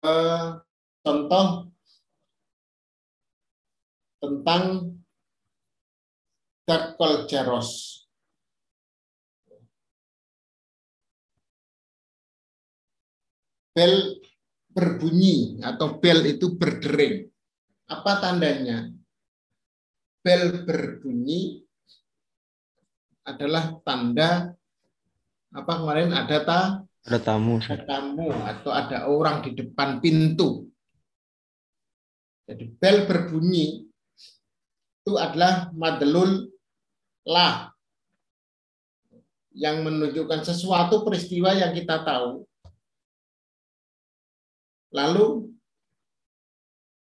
Eh, contoh tentang Dakol Jaros. Bel berbunyi atau bel itu berdering. Apa tandanya? Bel berbunyi adalah tanda apa kemarin ada ta Ada tamu. ada tamu atau ada orang di depan pintu. Jadi bel berbunyi itu adalah madelul lah yang menunjukkan sesuatu peristiwa yang kita tahu Lalu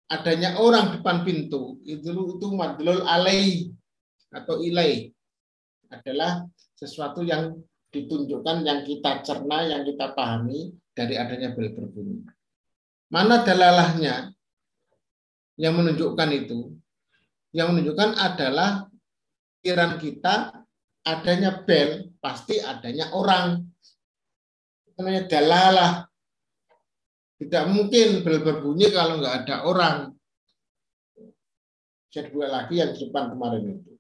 adanya orang depan pintu itu itu madlul alai atau ilai adalah sesuatu yang ditunjukkan yang kita cerna yang kita pahami dari adanya bel berbunyi. Mana dalalahnya yang menunjukkan itu? Yang menunjukkan adalah pikiran kita adanya bel pasti adanya orang. Namanya dalalah tidak mungkin bel berbunyi kalau nggak ada orang. Saya dua lagi yang di depan kemarin itu.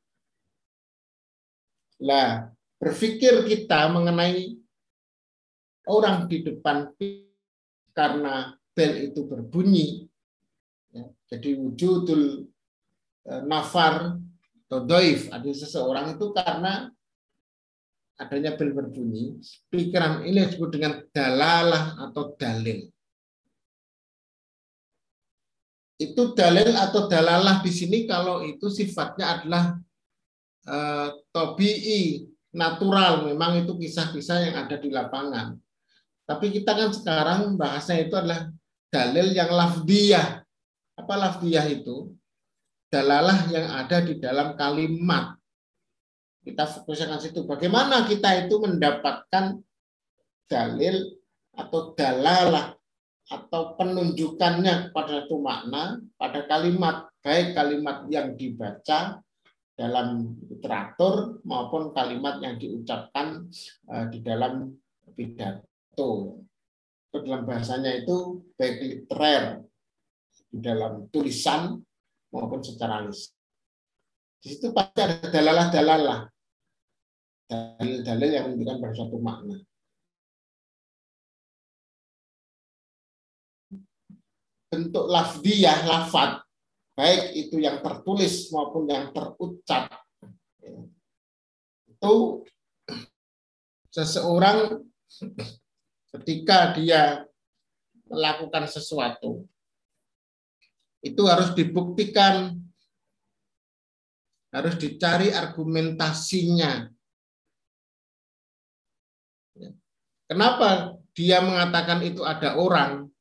Lah, berpikir kita mengenai orang di depan karena bel itu berbunyi, ya, jadi wujudul e, nafar atau doif ada seseorang itu karena adanya bel berbunyi, pikiran ini disebut dengan dalalah atau dalil. Itu dalil atau dalalah di sini kalau itu sifatnya adalah uh, tobi'i natural. Memang itu kisah-kisah yang ada di lapangan. Tapi kita kan sekarang bahasa itu adalah dalil yang lafdiyah. Apa lafdiyah itu? Dalalah yang ada di dalam kalimat. Kita fokuskan situ. Bagaimana kita itu mendapatkan dalil atau dalalah atau penunjukannya pada satu makna pada kalimat baik kalimat yang dibaca dalam literatur maupun kalimat yang diucapkan uh, di dalam pidato. Itu dalam bahasanya itu baik literer di dalam tulisan maupun secara lisan. Di situ pasti ada dalalah-dalalah, dalil-dalil yang menunjukkan pada suatu makna. Bentuk lafdiyah, lafat, baik itu yang tertulis maupun yang terucap. Itu seseorang ketika dia melakukan sesuatu, itu harus dibuktikan, harus dicari argumentasinya. Kenapa dia mengatakan itu ada orang?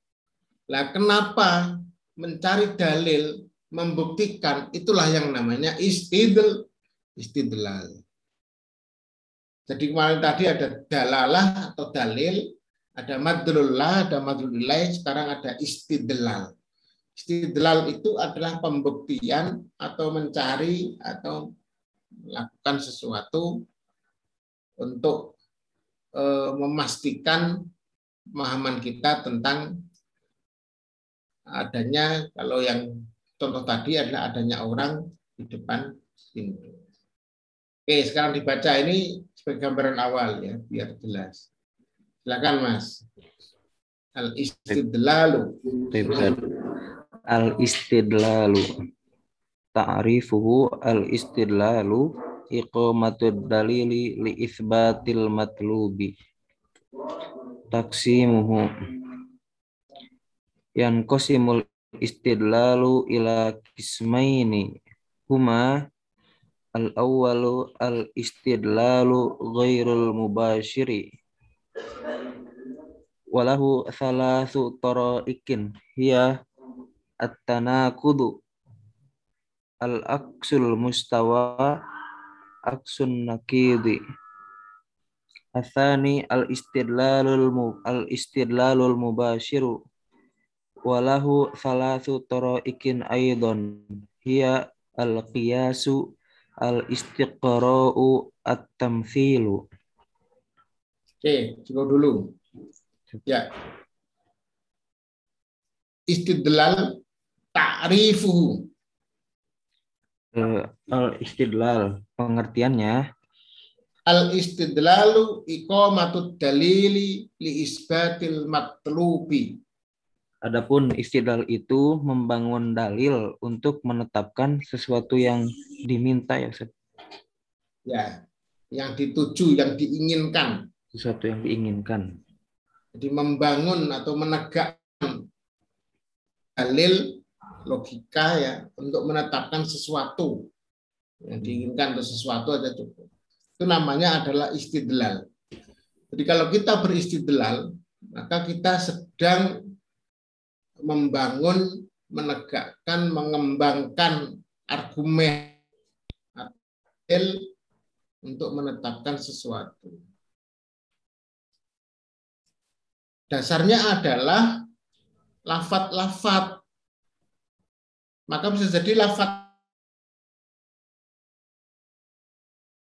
Lah kenapa mencari dalil membuktikan itulah yang namanya istidl istidlal. Jadi kemarin tadi ada dalalah atau dalil, ada madrullah, ada madrulillah, sekarang ada istidlal. Istidlal itu adalah pembuktian atau mencari atau melakukan sesuatu untuk e, memastikan pemahaman kita tentang adanya kalau yang contoh tadi adalah adanya orang di depan pintu. Oke, sekarang dibaca ini sebagai gambaran awal ya, biar jelas. Silakan Mas. Al istidlalu. Al istidlalu. Ta'rifuhu al istidlalu iqamatud dalili li itsbatil matlubi taksimuhu yang kosimul istidlalu ila kismaini. Huma al awwalu al istidlalu ghairul mubashiri. Walahu thalathu taraikin. Hiya at-tanakudu al-aksul mustawa aksun nakidi. Athani al-istidlalul al istidlalul mubashiru walahu thalathu tara'ikin aidon. Hiya al-qiyasu al-istiqra'u at-tamthilu. Oke, cukup dulu. Ya. Istidlal ta'rifuhu. Uh, al istidlal pengertiannya? Al istidlalu iqamatud dalili li isbatil matlubi Adapun istidlal itu membangun dalil untuk menetapkan sesuatu yang diminta ya Ustaz. Ya, yang dituju, yang diinginkan. Sesuatu yang diinginkan. Jadi membangun atau menegakkan dalil logika ya untuk menetapkan sesuatu yang diinginkan atau sesuatu aja cukup. Itu namanya adalah istidlal. Jadi kalau kita beristidlal, maka kita sedang membangun, menegakkan, mengembangkan argumen untuk menetapkan sesuatu. Dasarnya adalah lafat-lafat maka bisa jadi lafaz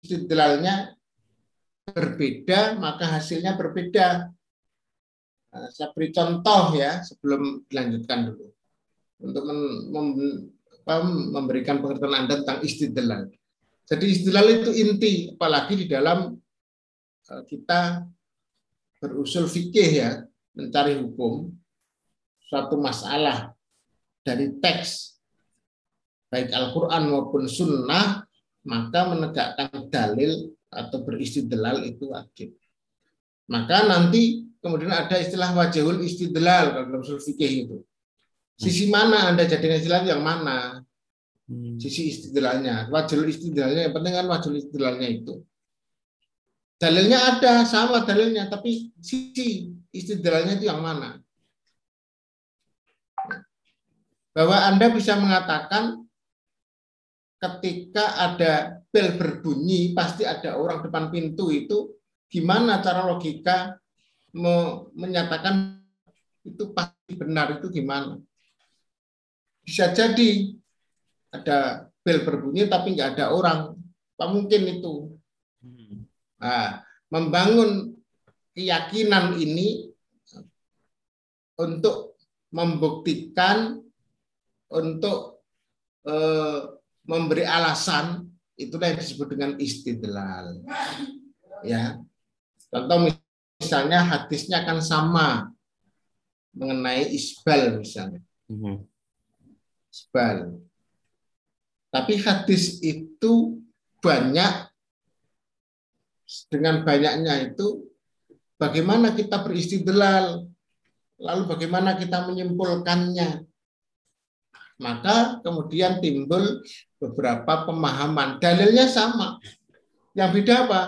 istidlalnya berbeda, maka hasilnya berbeda. Nah, saya beri contoh ya sebelum dilanjutkan dulu untuk mem memberikan pengertian Anda tentang istidlal. Jadi istidlal itu inti, apalagi di dalam e, kita berusul fikih ya, mencari hukum suatu masalah dari teks baik Al-Quran maupun Sunnah, maka menegakkan dalil atau beristidlal itu wajib. Maka nanti kemudian ada istilah wajahul istidlal dalam usul fikih itu. Sisi mana Anda jadikan istilah yang mana? Hmm. Sisi istidlalnya. Wajahul istidlalnya, yang penting kan wajahul istidlalnya itu. Dalilnya ada, sama dalilnya, tapi sisi istidlalnya itu yang mana? Bahwa Anda bisa mengatakan ketika ada bel berbunyi pasti ada orang depan pintu itu gimana cara logika menyatakan itu pasti benar itu gimana bisa jadi ada bel berbunyi tapi nggak ada orang apa mungkin itu nah, membangun keyakinan ini untuk membuktikan untuk eh, memberi alasan itulah yang disebut dengan istidlal. Ya. Contoh misalnya hadisnya akan sama mengenai isbal misalnya. Mhm. Isbal. Tapi hadis itu banyak dengan banyaknya itu bagaimana kita beristidlal lalu bagaimana kita menyimpulkannya maka kemudian timbul beberapa pemahaman. Dalilnya sama. Yang beda apa?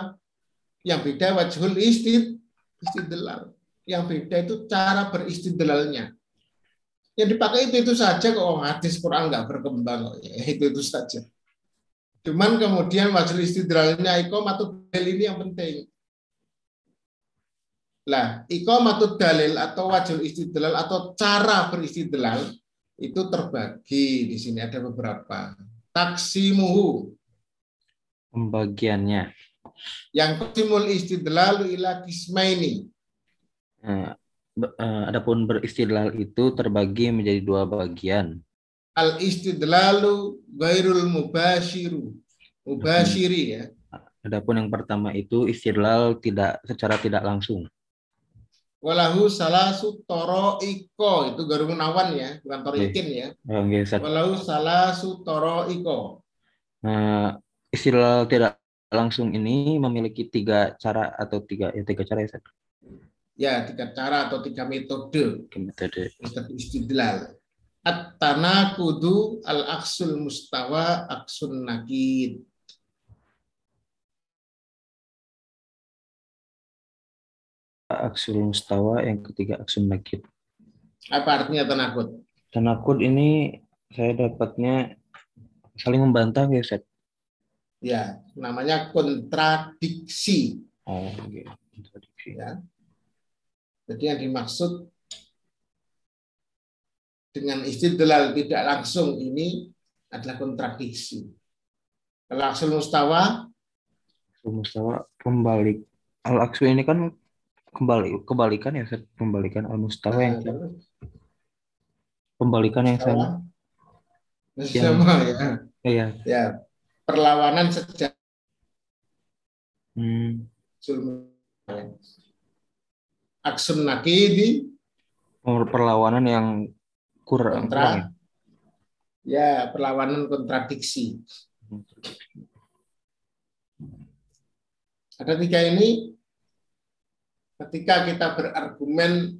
Yang beda wajhul istid, istidlal. Yang beda itu cara beristidlalnya. Yang dipakai itu itu saja kok oh, hadis Quran nggak berkembang ya, itu itu saja. Cuman kemudian wajhul istidlalnya iqamatul dalil ini yang penting. Lah, iqamatul dalil atau wajhul istidlal atau cara beristidlal itu terbagi di sini ada beberapa. Taksimuhu. Pembagiannya. Yang kosimul istidlalu ila kismaini. Nah, eh, adapun beristidlal itu terbagi menjadi dua bagian. Al istidlalu gairul mubashiru. Mubashiri ya. Adapun yang pertama itu istidlal tidak secara tidak langsung. Walahu salasu toroiko itu garu menawan ya, bukan torikin ya. Walahu salasu toroiko. Nah, istidlal tidak langsung ini memiliki tiga cara atau tiga ya tiga cara ya Ustaz. Ya, tiga cara atau tiga metode. Metode. Metode istidlal. At-tanakudu al-aksul mustawa aksun nakid. Aksul mustawa, yang ketiga aksun nakid. Apa artinya tanakud? Tanakud ini saya dapatnya saling membantah ya Ustaz. Ya, namanya kontradiksi. Oh, oke. Kontradiksi. Ya. Jadi yang dimaksud dengan istidlal tidak langsung ini adalah kontradiksi. Kalau aksul mustawa, Aksul mustawa pembalik. Al aksu ini kan kembali kebalikan ya. Pembalikan al mustawa yang eh, pembalikan yang sama. sama ya. Iya. Ya, perlawanan sejak Hmm. aksun nakidi perlawanan yang kurang, kontra kurang ya perlawanan kontradiksi. Ada tiga ini ketika kita berargumen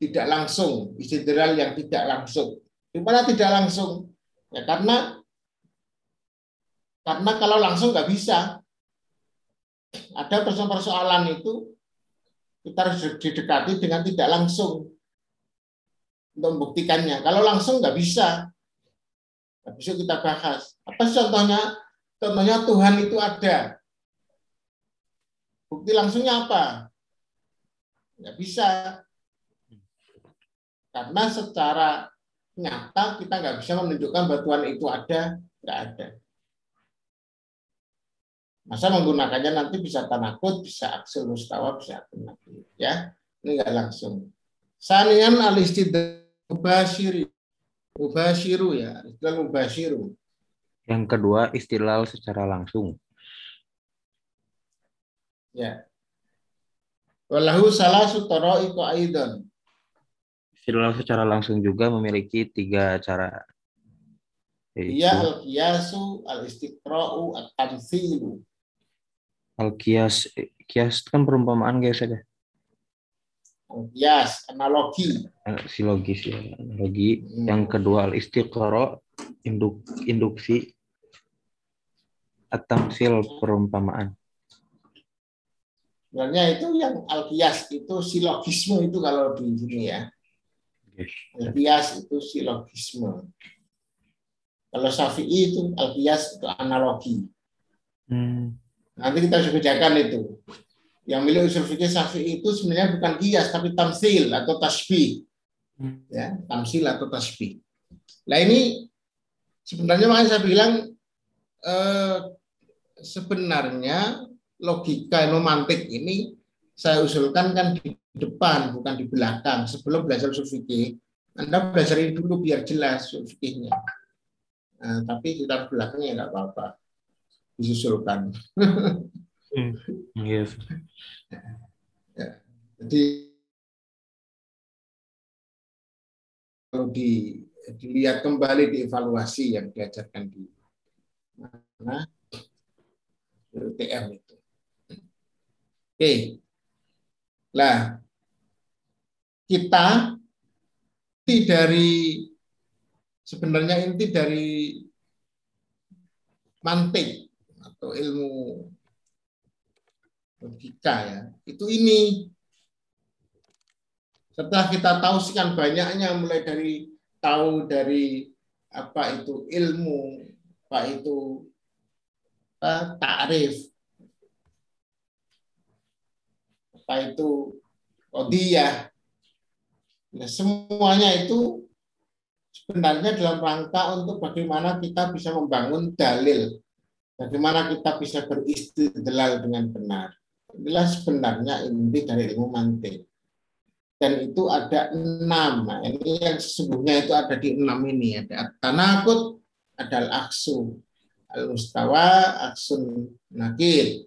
tidak langsung, istidlal yang tidak langsung. Gimana tidak langsung? Ya karena karena kalau langsung nggak bisa. Ada persoalan-persoalan itu kita harus didekati dengan tidak langsung untuk membuktikannya. Kalau langsung nggak bisa. Nah, besok kita bahas. Apa contohnya? Contohnya Tuhan itu ada. Bukti langsungnya apa? Nggak bisa. Karena secara nyata kita nggak bisa menunjukkan bahwa Tuhan itu ada, nggak ada. Masa menggunakannya nanti bisa tanakut, bisa aksil mustawa, bisa nakil. Ya, ini nggak langsung. Sanian alistidal mubashiri. Mubashiru ya, istilah mubashiru. Yang kedua istilal secara langsung. Ya. Walahu salasu tara'iqu aidan. Istilal secara langsung juga memiliki tiga cara. Yaitu Iya al-qiyasu, al-istiqra'u, at-tamthilu. Al-qiyas. Qiyas itu kan perumpamaan guys ada. Al-qiyas, analogi. Silogis ya, analogi. Hmm. Yang kedua al-istiqra, induk, induksi. At-tamsil perumpamaan. Sebenarnya itu yang al-qiyas itu silogisme itu kalau di sini ya. Al-qiyas itu silogisme. Kalau Syafi'i itu al-qiyas itu analogi. Hmm. Nanti kita bedakan itu. Yang milik usul fikih Syafi'i itu sebenarnya bukan qiyas tapi tamsil atau tasbih. Ya, tamsil atau tasbih. Nah ini sebenarnya makanya saya bilang eh, sebenarnya logika nomantik ini saya usulkan kan di depan bukan di belakang. Sebelum belajar usul fikih, Anda belajar ini dulu biar jelas usul fikihnya. Nah, tapi kita belakangnya nggak apa-apa disusulkan. Yes. Jadi kalau di, dilihat kembali dievaluasi yang diajarkan di mana UTM itu. Oke. Lah kita inti dari sebenarnya inti dari mantik atau ilmu logika ya itu ini. Setelah kita tahu sekian banyaknya mulai dari tahu dari apa itu ilmu apa itu apa, takrif. Apa itu kodiyah. Nah, semuanya itu sebenarnya dalam rangka untuk bagaimana kita bisa membangun dalil bagaimana kita bisa beristidlal dengan benar inilah sebenarnya inti dari ilmu mantik dan itu ada enam. Nah, ini yang sesungguhnya itu ada di enam ini. Ada tanakut, ada al-aksu, al-mustawa, aksun nakil.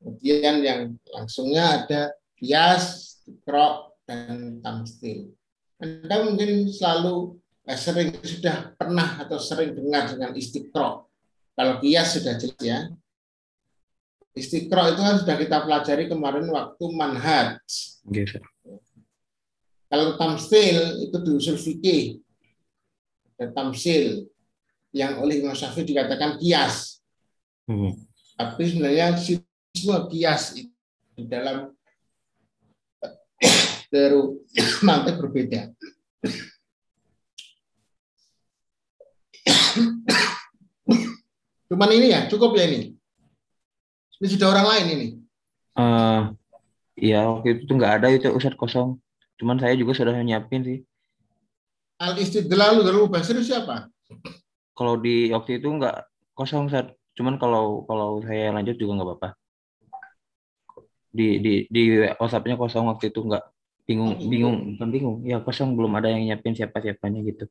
Kemudian yang langsungnya ada kias, krok, dan tamstil. Anda mungkin selalu eh, sering sudah pernah atau sering dengar dengan istiqro. Kalau kias sudah jelas ya. Istiqro itu kan sudah kita pelajari kemarin waktu manhaj. Gitu. Kalau tamsil itu di usul fikih. Ada tamsil yang oleh Imam Syafi'i dikatakan kias. Hmm. Tapi sebenarnya semua kias itu di dalam teru mantek berbeda. Cuman ini ya, cukup ya ini. Ini sudah orang lain ini. Eh, ya waktu itu tuh nggak ada itu Ustadz kosong. Cuman saya juga sudah nyiapin sih. Al istidlalu dari Basir siapa? Kalau di waktu itu nggak kosong Ustadz. Cuman kalau kalau saya lanjut juga nggak apa-apa. Di di di WhatsApp-nya kosong waktu itu nggak bingung Oh, gitu. bingung bukan bingung ya kosong belum ada yang nyiapin siapa siapanya gitu.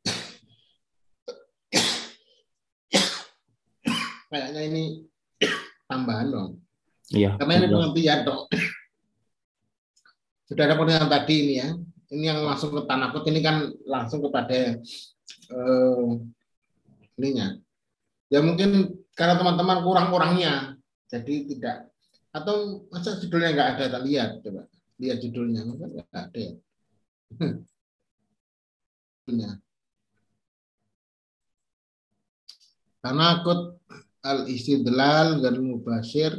Kayaknya ini tambahan dong. Iya. Karena ini pengertian dong. Sudah ada pengertian tadi ini ya. Ini yang langsung ke tanakut ini kan langsung kepada eh, ininya. Ya mungkin karena teman-teman kurang-kurangnya, jadi tidak. Atau masa judulnya nggak ada? Tak lihat coba. Lihat judulnya, masa nggak ada ya. Judulnya. Tanakut al-istidlal dan mubashir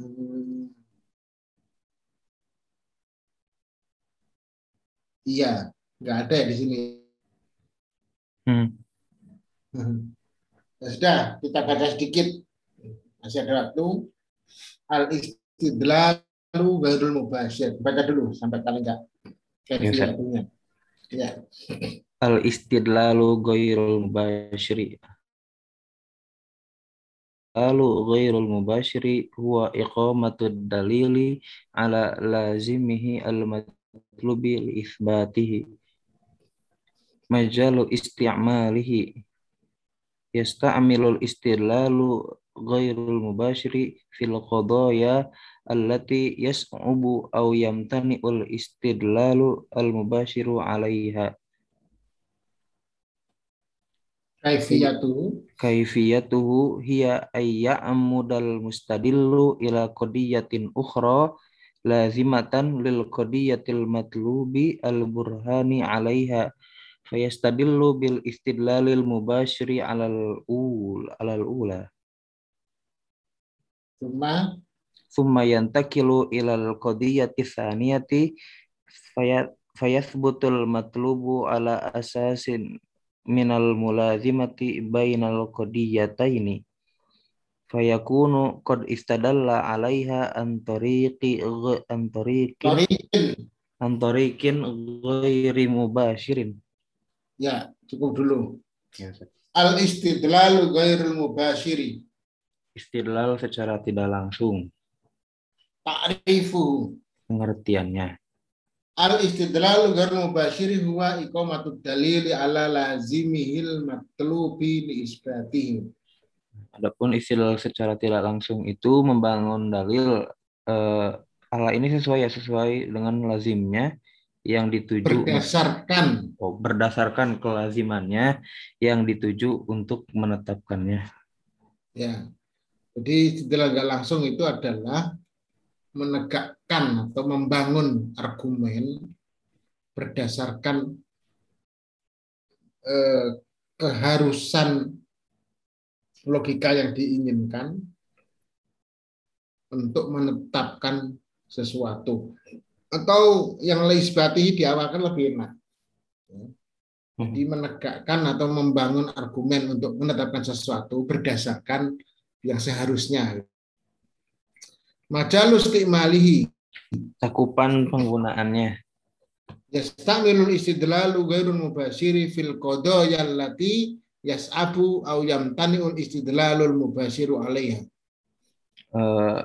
Hmm. Iya, nggak ada ya di sini. Hmm. Ya sudah, kita baca sedikit. Masih ada waktu. Al istidlalu ghairul mubashir. Baca dulu sampai paling enggak. Ya. Ya. Al istidlalu ghairul mubashiri. Lalu ghairul mubashiri huwa iqamatud dalili ala lazimihi al matlubi li ithbatihi. Majalu isti'malihi yasta'milul istidlalu ghairul mubashiri fil qadaya allati yas'ubu aw yamtani'ul istidlalu al mubashiru 'alaiha Kaifiyatu kaifiyatuhu hiya ayya'mudal mustadillu ila qadiyatin ukhra lazimatan lil qadiyatil matlubi al burhani 'alaiha fayastadillu bil istidlalil mubashiri 'alal ul 'alal ula. Cuma thumma yantakilu ilal qadiyati tsaniyati fayat fayathbutul matlubu ala asasin minal mulazimati bainal qadiyataini fayakunu qad istadalla alaiha an tariqi an tariqin an tariqin ghairi mubashirin Ya, cukup dulu. Al istidlalu ghairul mubashiri. istidlal secara tidak langsung Ta'rifu. pengertiannya Al istidlalu ghairul mubashiri huwa iqamatud dalili ala lazimihil matlubi li isbatihi. Adapun istidlal secara tidak langsung itu membangun dalil eh, ala ini sesuai ya sesuai dengan lazimnya yang dituju Berdasarkan oh, berdasarkan kelazimannya yang dituju untuk menetapkannya. ya. Jadi istidlal nggak langsung itu adalah menegakkan atau membangun argumen berdasarkan eh, keharusan logika yang diinginkan untuk menetapkan sesuatu atau yang leisbati diawalkan lebih enak. Jadi menegakkan atau membangun argumen untuk menetapkan sesuatu berdasarkan yang seharusnya. Majalus keimalihi Cakupan penggunaannya. yastamilul istidlalu ghairul mubashiri fil qadaya allati yas'abu au yamtani'ul istidlalul mubashiru alaiha. Eh,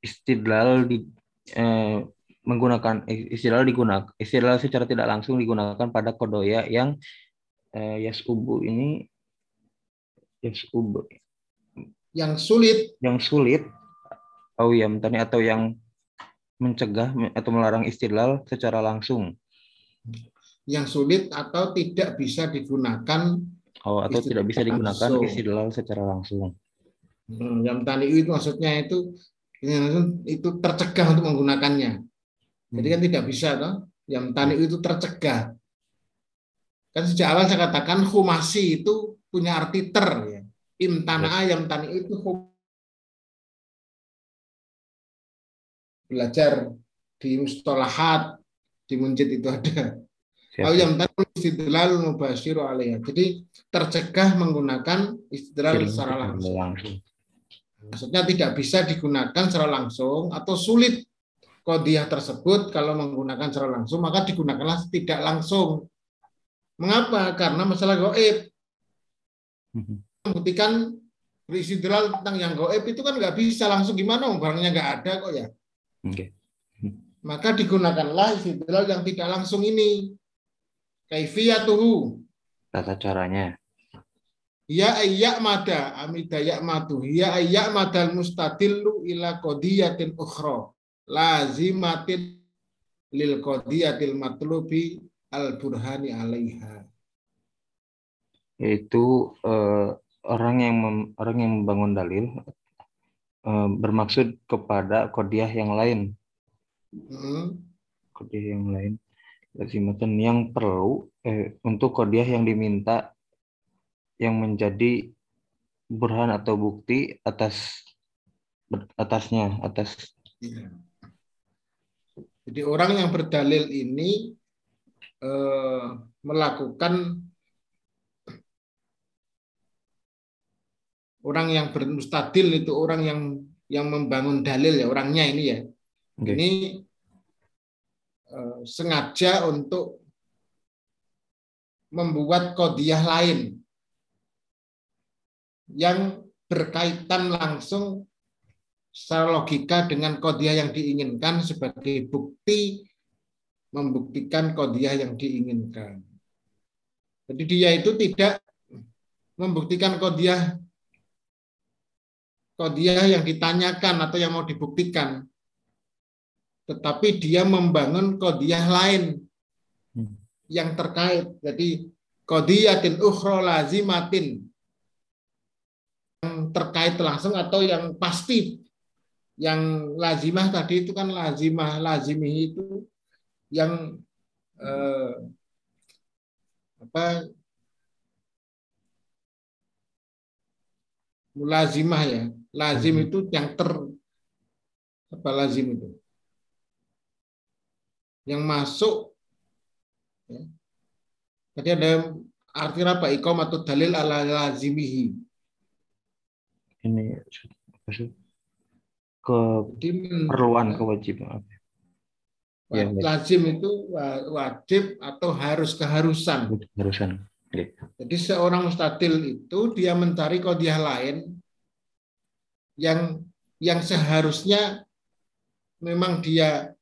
istidlal di eh, menggunakan istilah digunakan istilah secara tidak langsung digunakan pada kodoya yang eh, yasubu ini yasubu yang sulit yang sulit oh ya tani atau yang mencegah atau melarang istidlal secara langsung yang sulit atau tidak bisa digunakan oh atau tidak bisa digunakan langsung. istidlal secara langsung Hmm, yang tani itu maksudnya itu itu tercegah untuk menggunakannya. Jadi kan tidak bisa toh. Yang tani itu tercegah. Kan sejak awal saya katakan humasi itu punya arti ter ya. Imtana'a yang tani itu hum- belajar di mustalahat di munjid itu ada. Siap. Au yang tani istidlal mubasyiru alaiha. Jadi tercegah menggunakan istidlal Istidlal secara langsung. langsung Maksudnya tidak bisa digunakan secara langsung atau sulit kodiah tersebut kalau menggunakan secara langsung maka digunakanlah tidak langsung. Mengapa? Karena masalah goib. Mhm. Membuktikan beristidlal tentang yang goib itu kan nggak bisa langsung gimana barangnya nggak ada kok ya. Oke Maka digunakanlah istidlal yang tidak langsung ini. Kaifiyatuhu. tata caranya Ya ayyak mada amida matu ya ayyak madal mustadillu ila qadiyatin ukhra lazimatin lil qadiyatil matlubi al burhani alaiha. yaitu eh, orang yang mem- orang yang membangun dalil bermaksud kepada kodiah yang lain Hmm. kodiah yang lain lazimatan yang perlu eh, untuk kodiah yang diminta yang menjadi burhan atau bukti atas atasnya atas Iya. Jadi orang yang berdalil ini eh, melakukan orang yang bermustadil itu orang yang yang membangun dalil ya orangnya ini ya. Oke. Ini eh, sengaja untuk membuat kodiah lain yang berkaitan langsung secara logika dengan kodiah yang diinginkan sebagai bukti membuktikan kodiah yang diinginkan. Jadi dia itu tidak membuktikan kodiah kodiah yang ditanyakan atau yang mau dibuktikan. Tetapi dia membangun kodiah lain Hmm. yang terkait. Jadi kodiyatin ukhra lazimatin yang terkait langsung atau yang pasti yang lazimah tadi itu kan lazimah lazimih itu yang eh, apa mulazimah ya lazim Mhm. itu yang ter apa lazim itu yang masuk ya. tadi ada arti apa ikom atau dalil ala lazimihi ini men- keperluan kewajiban Ya, lazim itu wa- wajib atau harus keharusan. keharusan Oke. Jadi seorang mustadil itu dia mencari kodiah lain yang yang seharusnya memang dia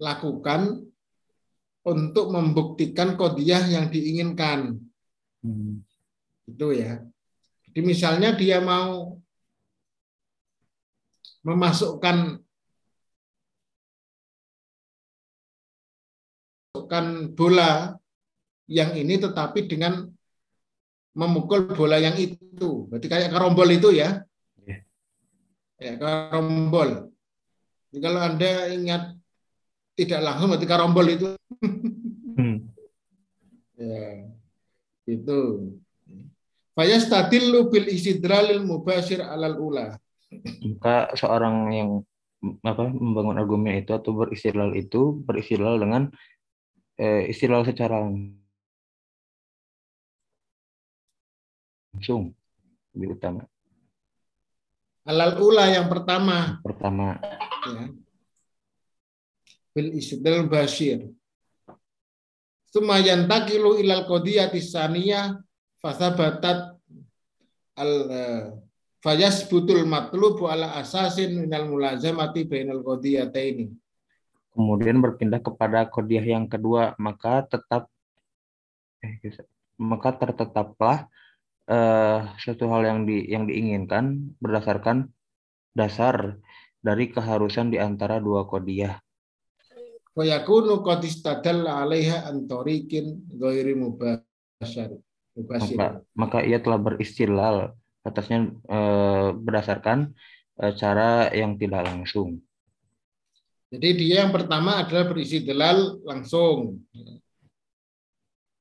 lakukan untuk membuktikan kodiah yang diinginkan. Hmm. Itu ya. Jadi misalnya dia mau memasukkan memasukkan bola yang ini tetapi dengan memukul bola yang itu. Berarti kayak karombol itu ya. Ya, karombol. Jadi kalau Anda ingat tidak langsung berarti karombol itu Hmm. Ya, itu. Fayastadillu bil istidlalil mubashir alal ula. maka seorang yang apa membangun argumen itu atau beristidlal itu beristidlal dengan eh, istidlal secara langsung lebih utama Alal ula yang pertama pertama ya. Bil istidlal bashir. Suma yantakilu ilal qadiyati saniyah fasabatat al eh, Fayas butul matlubu ala asasin minal mulazamati bainal qadiyataini. Kemudian berpindah kepada kodiah yang kedua, maka tetap eh, maka tertetaplah eh, suatu hal yang di yang diinginkan berdasarkan dasar dari keharusan di antara dua kodiah. Fayakunu qad istadalla 'alaiha an tariqin ghairi mubasyir. Maka, maka ia telah beristilal atasnya eh, berdasarkan eh, cara yang tidak langsung. Jadi dia yang pertama adalah berisi delal langsung.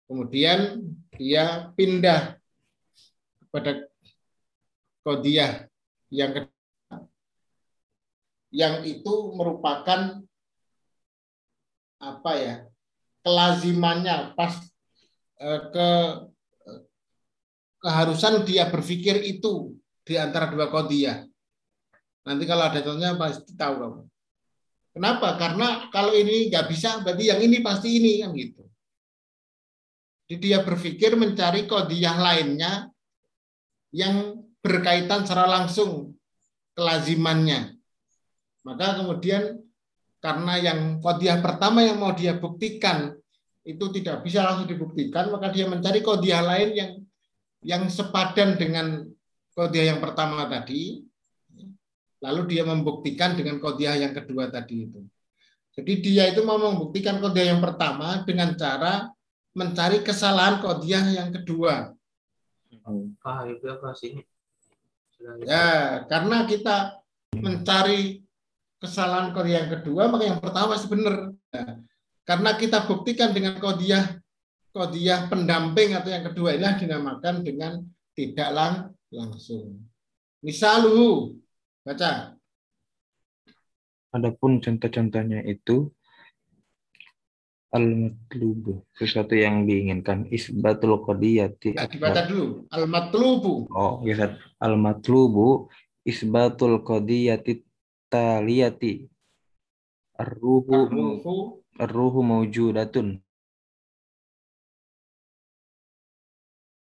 Kemudian dia pindah kepada kodiah yang kedua, yang itu merupakan apa ya kelazimannya pas eh, ke keharusan dia berpikir itu di antara dua kodiah. Nanti kalau ada contohnya pasti tahu kamu. Kenapa? Karena kalau ini nggak bisa, berarti yang ini pasti ini kan gitu. Jadi dia berpikir mencari kodiah lainnya yang berkaitan secara langsung kelazimannya. Maka kemudian karena yang kodiah pertama yang mau dia buktikan itu tidak bisa langsung dibuktikan, maka dia mencari kodiah lain yang yang sepadan dengan kodiah yang pertama tadi, lalu dia membuktikan dengan kodiah yang kedua tadi itu. Jadi dia itu mau membuktikan kodiah yang pertama dengan cara mencari kesalahan kodiah yang kedua. Ah, itu apa sih? Ya, karena kita mencari kesalahan kodiah yang kedua, maka yang pertama benar. Ya, karena kita buktikan dengan kodiah kodiah pendamping atau yang kedua inilah dinamakan dengan tidak lang langsung. Misaluhu, baca. Adapun contoh-contohnya itu al-matlubu, sesuatu yang diinginkan, isbatul qadiyati. Ya, dibaca dulu. Al-matlubu. Oh, ya, al-matlubu isbatul qadiyati taliyati. Ar-ruhu ar-ruhu mawjudatun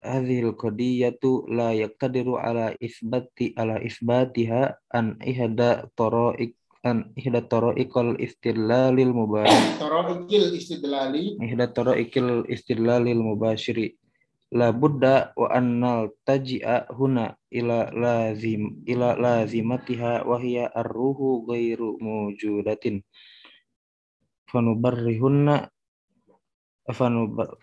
hadhil qadiyatu la yaqtadiru ala isbati ala isbatiha an ihda taraik an ihda taraikal istidlalil mubashir taraikil istidlali ihda taraikil istidlalil mubashiri. La budda wa annal taji'a huna ila lazim ila lazimatiha wa hiya ar-ruhu ghairu mawjudatin fanubarrihunna fanubar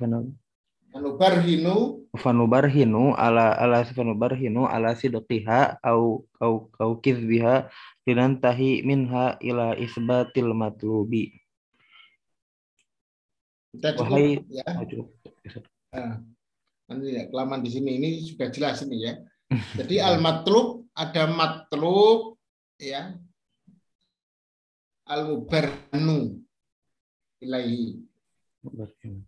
Fanubarhinu. Fanubarhinu ala ala fanubarhinu ala sidqiha au au au kizbiha linantahi minha ila isbatil matlubi. Kita cukup Wahai, ya. oh, cukup. Nah, nanti ya kelamaan di sini ini sudah jelas ini ya. Jadi al matlub ada matlub ya. Al mubarnu ilahi.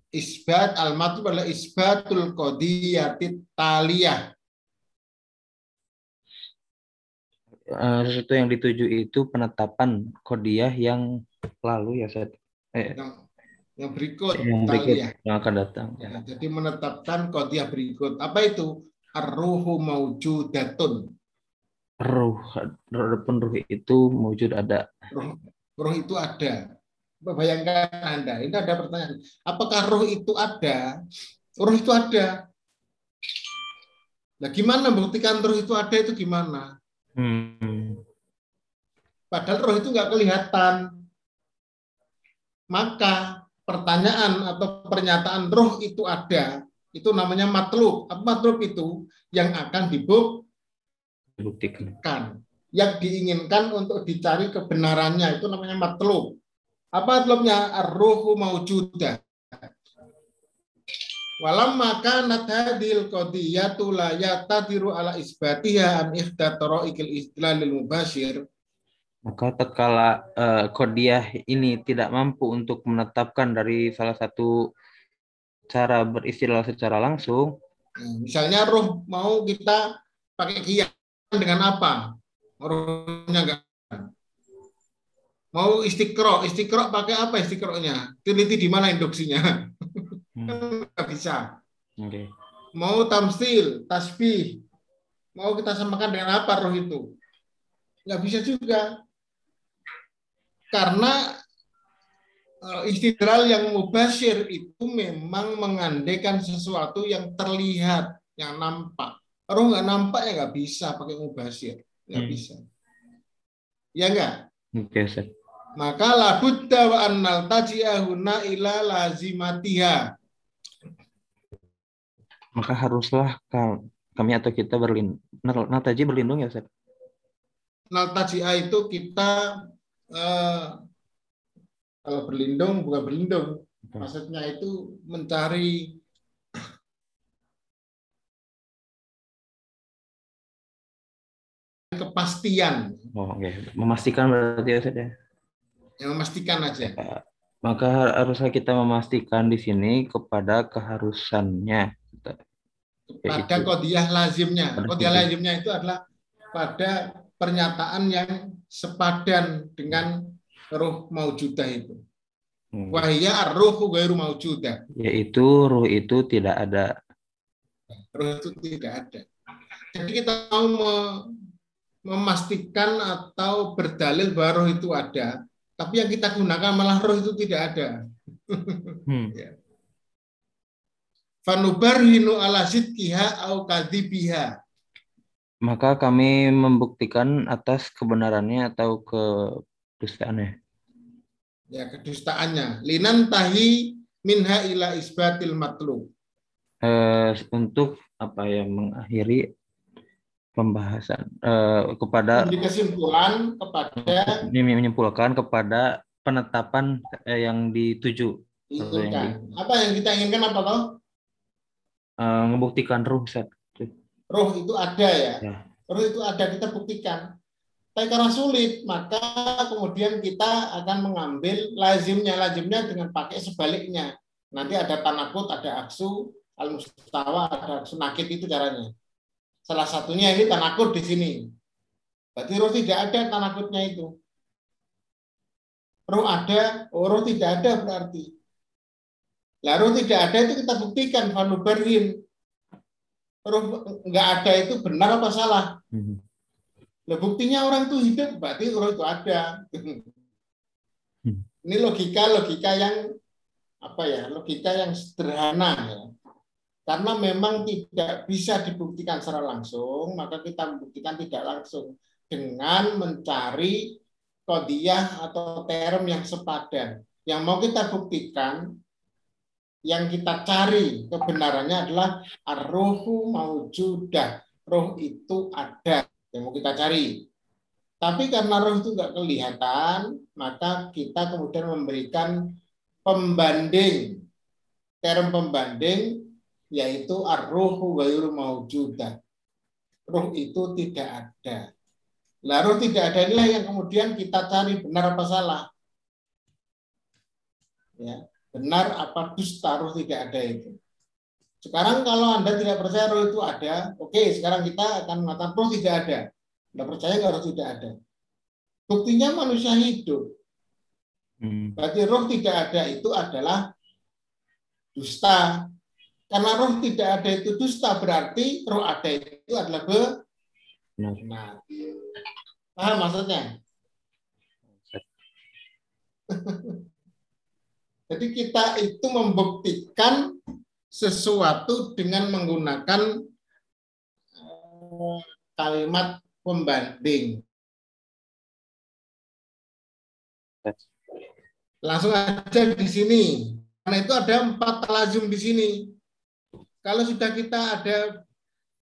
Isbat al matlub adalah isbatul qadiyatit taliyah. Eh, sesuatu yang dituju itu penetapan kodiah yang lalu ya Ustaz. Eh, Yang, yang berikut yang berikut taliyah. yang akan datang. Ya, jadi menetapkan qadiyah berikut. Apa itu? Ar-ruhu maujudatun. Ruh, adapun ruh itu wujud ada. Ruh, ruh itu ada. Bayangkan Anda, ini ada pertanyaan. Apakah roh itu ada? Roh itu ada. Nah, gimana buktikan roh itu ada itu gimana? Hmm. Padahal roh itu nggak kelihatan. Maka pertanyaan atau pernyataan roh itu ada, itu namanya matlub. Apa matlub itu? Yang akan Dibuktikan. Yang diinginkan untuk dicari kebenarannya, itu namanya matlub. Apa matlubnya? Ar-ruhu maujudah. Walamma kanat hadhil qadiyatu la yatadiru ala isbatiha an ihda taraikil istidlalil mubashir Maka tatkala eh, kodiah ini tidak mampu untuk menetapkan dari salah satu cara beristilah secara langsung, Nah, Misalnya roh mau kita pakai kian dengan apa? Rohnya enggak. Mau istiqro, istiqro pakai apa istiqronya? Teliti di mana induksinya? hmm, Nggak bisa. oke. Mau tamsil, tasbih, Mau kita samakan dengan apa roh itu? Nggak bisa juga. Karena eh, istidlal yang mubashir itu memang mengandaikan sesuatu yang terlihat, yang nampak. Roh nggak nampak ya nggak bisa pakai mubashir. Nggak Hmm. bisa. Ya nggak? Oke, Ustaz. Maka labudda wa annal taji'ahuna ila lazimatiha. Maka haruslah ka- kami atau kita berlindung. Nataji berlindung ya, Ustaz? Nal taji'ah itu kita eh, kalau berlindung bukan berlindung. Maksudnya itu mencari kepastian, Oh, oke. Memastikan berarti ya, Ustaz ya. yang memastikan aja. Maka haruslah kita memastikan di sini kepada keharusannya. Pada Yaitu. kodiah lazimnya. Pada Kodiah lazimnya itu adalah pada pernyataan yang sepadan dengan ruh maujudah itu. Hmm. Wahia ar-ruhu gairu maujudah. Yaitu ruh itu tidak ada. Ruh itu tidak ada. Jadi kita mau me- memastikan atau berdalil bahwa roh itu ada, tapi yang kita gunakan malah roh itu tidak ada. Hmm. Fanubarhinu ala sidkiha au kadhibiha. Maka kami membuktikan atas kebenarannya atau kedustaannya. Ya, kedustaannya. Linan tahi minha ila isbatil matlub. Eh, untuk apa ya mengakhiri pembahasan eh, kepada kesimpulan kepada ini menyimpulkan kepada penetapan eh, yang dituju inginkan. Apa yang kita inginkan apa toh? Eh, ngebuktikan ruh Ustaz. Roh itu ada ya. Ya. Roh itu ada kita buktikan. Tapi karena sulit, maka kemudian kita akan mengambil lazimnya, lazimnya dengan pakai sebaliknya. Nanti ada tanakut, ada aksu, al mustawa, ada aksu nakit itu caranya. Salah satunya ini tanakut di sini. Berarti roh tidak ada tanakutnya itu. Roh ada, oh, roh tidak ada berarti. Roh tidak ada itu kita buktikan fanuberhin. Roh nggak ada itu benar apa salah? Lah buktinya orang itu hidup, berarti roh itu ada. Hmm. Ini logika-logika yang apa ya? Logika yang sederhana ya. Karena memang tidak bisa dibuktikan secara langsung, maka kita membuktikan tidak langsung dengan mencari kodiah atau term yang sepadan. Yang mau kita buktikan, yang kita cari kebenarannya adalah arrohu maujudah. Roh itu ada yang mau kita cari. Tapi karena roh itu nggak kelihatan, maka kita kemudian memberikan pembanding, term pembanding, yaitu ar-ruhu ghairu maujudah. Roh itu tidak ada. Roh tidak ada inilah yang kemudian kita cari benar apa salah. Ya, benar apa dusta roh tidak ada itu. Sekarang kalau Anda tidak percaya roh itu ada, oke, sekarang kita akan mengatakan roh tidak ada. Anda percaya nggak roh tidak ada? Buktinya manusia hidup. Hmm. Berarti roh tidak ada itu adalah dusta. Karena roh tidak ada itu dusta, berarti roh ada itu adalah. Benar. Paham maksudnya? Jadi kita itu membuktikan sesuatu dengan menggunakan eh, kalimat pembanding. Langsung aja di sini. Karena itu ada empat lazim di sini. Kalau sudah kita ada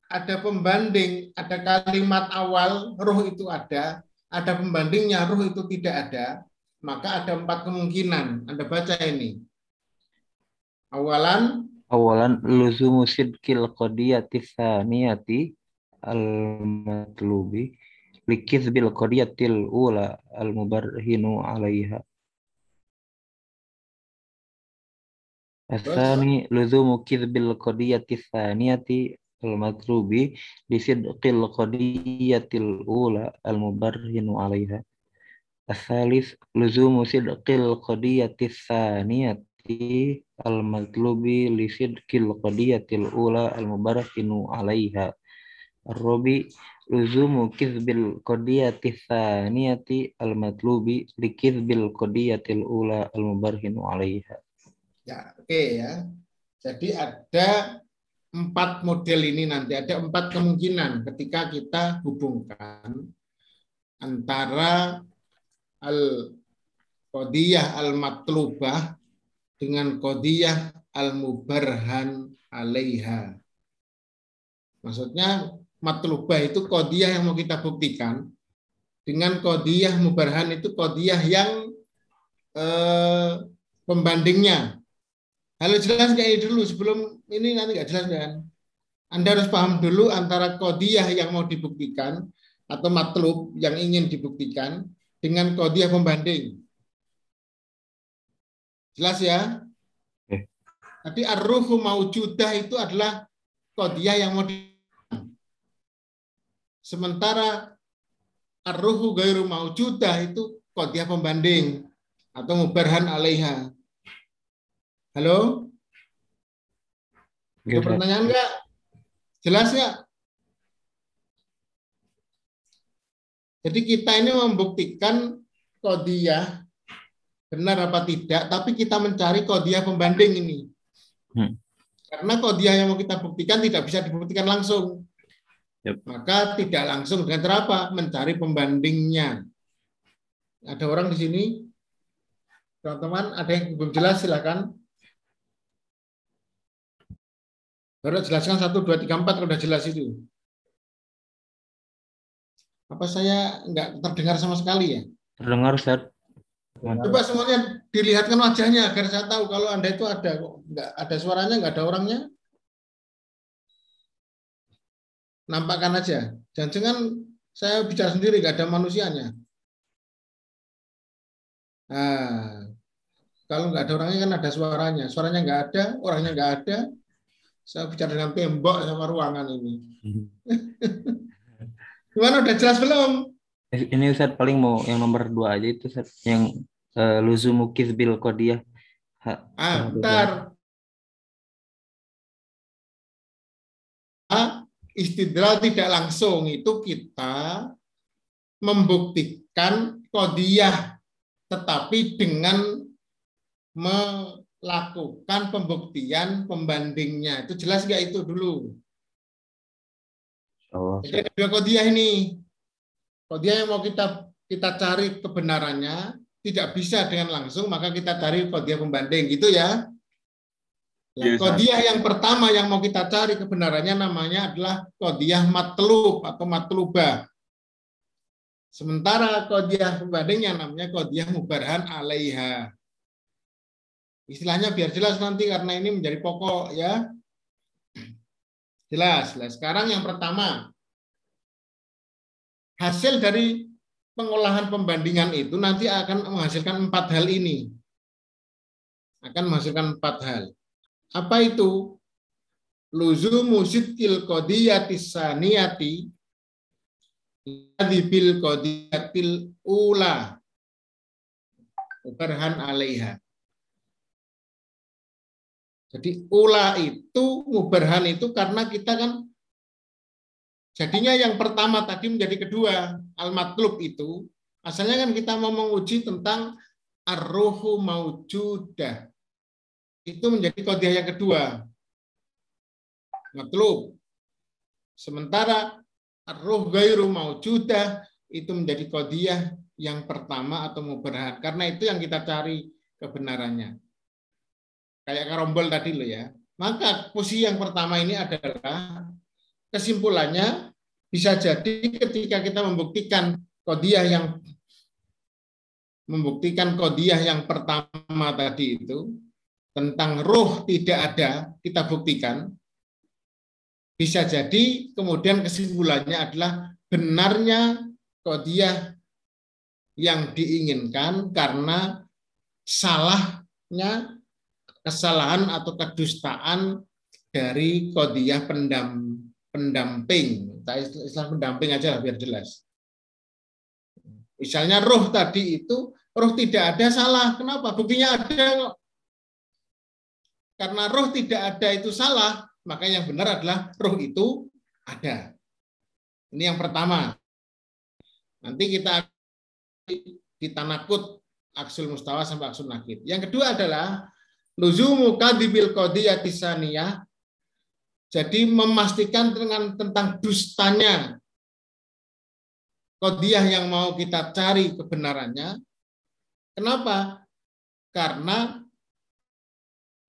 ada pembanding, ada kalimat awal roh itu ada, ada pembandingnya roh itu tidak ada, maka ada empat kemungkinan. Anda baca ini. Awalan Awalan luzumu sidqil qadiyati tsaniyati al-matlubi likizbil qadiyatil ula al-mubarhinu alaiha. Asani luzumu kizbil qadiyati tsaniyati al-matlubi lisidqil qadiyatil ula al-mubarhinu alaiha. Asalis luzumu sidqil qadiyati tsaniyati al-matlubi li sidqil qadiyatil ula al-mubarakinu 'alaiha. Robi luzumu kizbil qadiyati thaniyati al-matlubi li kizbil qadiyatil ula al-mubarhinu alaiha. Ya, oke okay ya. Jadi ada empat model ini nanti, ada empat kemungkinan ketika kita hubungkan antara al qadiyah al-matlubah dengan qadiyah al-mubarhan alaiha. Maksudnya matlubah itu kodiyah yang mau kita buktikan. Dengan kodiyah mubarhan itu kodiyah yang eh, pembandingnya. Halo jelas nggak ini dulu sebelum ini nanti nggak jelas kan? Anda harus paham dulu antara kodiyah yang mau dibuktikan atau matlub yang ingin dibuktikan dengan kodiyah pembanding. Jelas ya? Tadi arruhu maujudah itu adalah kodiyah yang mau Sementara arruhu gairu maujudah itu kodiah pembanding atau mubarhan alaiha. Halo? Ada pertanyaan enggak? Jelas ya? Jadi kita ini membuktikan kodiah benar apa tidak, tapi kita mencari kodiah pembanding ini. Hmm. Karena kodiah yang mau kita buktikan tidak bisa dibuktikan langsung. Yep. Maka tidak langsung dengan cara apa? Mencari pembandingnya. Ada orang di sini, teman-teman, ada yang belum jelas silakan. Baru jelaskan satu, dua, tiga, empat, sudah jelas itu. Apa saya nggak terdengar sama sekali ya? Terdengar, Ustaz. Coba semuanya dilihatkan wajahnya agar saya tahu kalau Anda itu ada kok. Nggak ada suaranya, nggak ada orangnya. nampakkan aja. Jangan-jangan saya bicara sendiri, gak ada manusianya. Nah, kalau nggak ada orangnya kan ada suaranya. Suaranya nggak ada, orangnya nggak ada. Saya bicara dengan tembok sama ruangan ini. Gimana udah jelas belum? Ini Ustaz paling mau yang nomor dua aja itu Ustaz. Yang uh, luzumu kizbil kodiyah. Ah, bentar. istidlal tidak langsung itu kita membuktikan kodiah tetapi dengan melakukan pembuktian pembandingnya itu jelas nggak itu dulu oh. jadi ada dua kodiah ini kodiah yang mau kita kita cari kebenarannya tidak bisa dengan langsung maka kita cari kodiah pembanding gitu ya Ya, kodiah yang pertama yang mau kita cari kebenarannya namanya adalah kodiah matlub atau matlubah. Sementara kodiah pembandingnya namanya kodiah mubarhan alaiha. Istilahnya biar jelas nanti karena ini menjadi pokok ya. Jelas. Nah, sekarang yang pertama. Hasil dari pengolahan pembandingan itu nanti akan menghasilkan empat hal ini. Akan menghasilkan empat hal. Apa itu? Luzumu sidkil qadiyati saniyati ladhi bil qadiyatil ula Ubarhan alaiha. Jadi ula itu, mubarhan itu karena kita kan jadinya yang pertama tadi menjadi kedua, al-matlub itu, asalnya kan kita mau menguji tentang ar-ruhu maujudah itu menjadi kodiah yang kedua. Matlub. Sementara roh gairu maujudah itu menjadi kodiah yang pertama atau mubarhat. Karena itu yang kita cari kebenarannya. Kayak karombol tadi loh ya. Maka posisi yang pertama ini adalah kesimpulannya bisa jadi ketika kita membuktikan kodiah yang membuktikan kodiah yang pertama tadi itu tentang roh tidak ada, kita buktikan, bisa jadi kemudian kesimpulannya adalah benarnya kodiah yang diinginkan karena salahnya kesalahan atau kedustaan dari kodiah pendam, pendamping. Istilah pendamping aja biar jelas. Misalnya roh tadi itu, roh tidak ada salah. Kenapa? Buktinya ada karena roh tidak ada itu salah, maka yang benar adalah roh itu ada. Ini yang pertama. Nanti kita di tanakut aksul mustawa sampai aksul nakid. Yang kedua adalah luzumu kadibil qadiyati saniyah. Jadi memastikan dengan tentang dustanya kodiah yang mau kita cari kebenarannya. Kenapa? Karena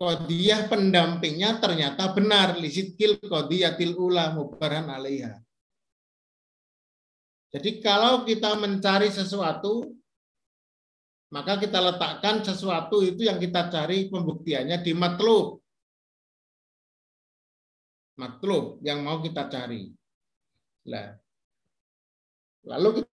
kodiah pendampingnya ternyata benar lisitkil kodiyatil ula mubaran alaiha. Jadi kalau kita mencari sesuatu, maka kita letakkan sesuatu itu yang kita cari pembuktiannya di matlub. Matlub yang mau kita cari. Lalu kita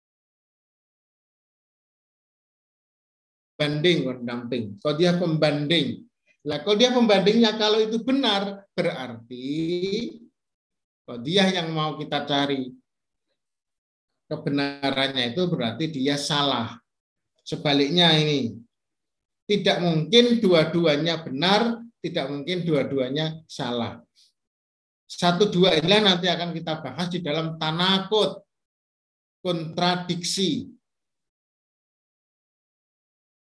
banding pendamping. Kodiah pembanding lah kalau dia pembandingnya kalau itu benar berarti kalau dia yang mau kita cari kebenarannya itu berarti dia salah. Sebaliknya ini tidak mungkin dua-duanya benar, tidak mungkin dua-duanya salah. Satu dua inilah nanti akan kita bahas di dalam tanakut kontradiksi.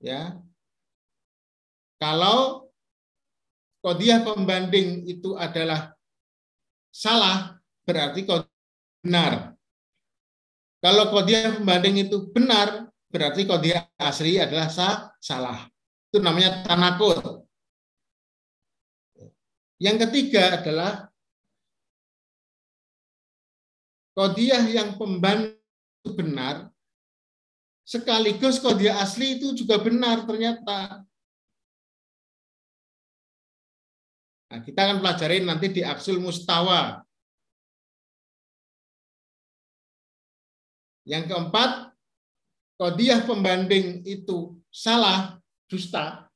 Ya. Kalau kodiah pembanding itu adalah salah, berarti benar. Kalau kodiah pembanding itu benar, berarti kodiah asli adalah sah, salah. Itu namanya tanakut. Yang ketiga adalah kodiah yang pembanding benar, sekaligus kodiah asli itu juga benar ternyata. Nah, kita akan pelajari nanti di aksul mustawa. Yang keempat, kodiah pembanding itu salah, dusta.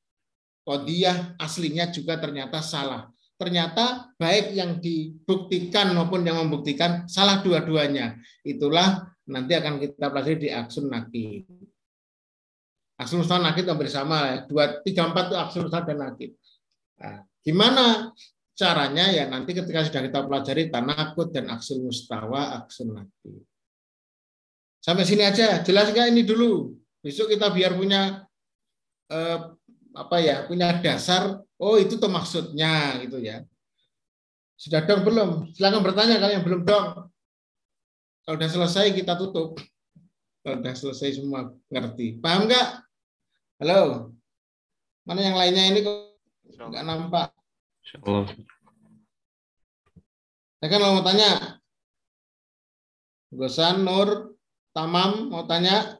Kodiah aslinya juga ternyata salah. Ternyata baik yang dibuktikan maupun yang membuktikan salah dua-duanya. Itulah nanti akan kita pelajari di aksul nakid. Aksul mustawa nakid hampir sama ya. Dua, tiga, empat itu aksul mustawa dan nakid. Nah, Gimana caranya ya nanti ketika sudah kita pelajari tanakut dan aksul mustawa, aksul nabi. Sampai sini aja, jelas nggak ini dulu. Besok kita biar punya eh, apa ya, punya dasar. Oh itu tuh maksudnya gitu ya. Sudah dong belum? Silakan bertanya kalau yang belum dong. Kalau sudah selesai kita tutup. Kalau sudah selesai semua ngerti. Paham nggak? Halo? Mana yang lainnya ini kok Enggak nampak. Insyaallah. Saya kan mau tanya. Gosan, Nur, Tamam mau tanya.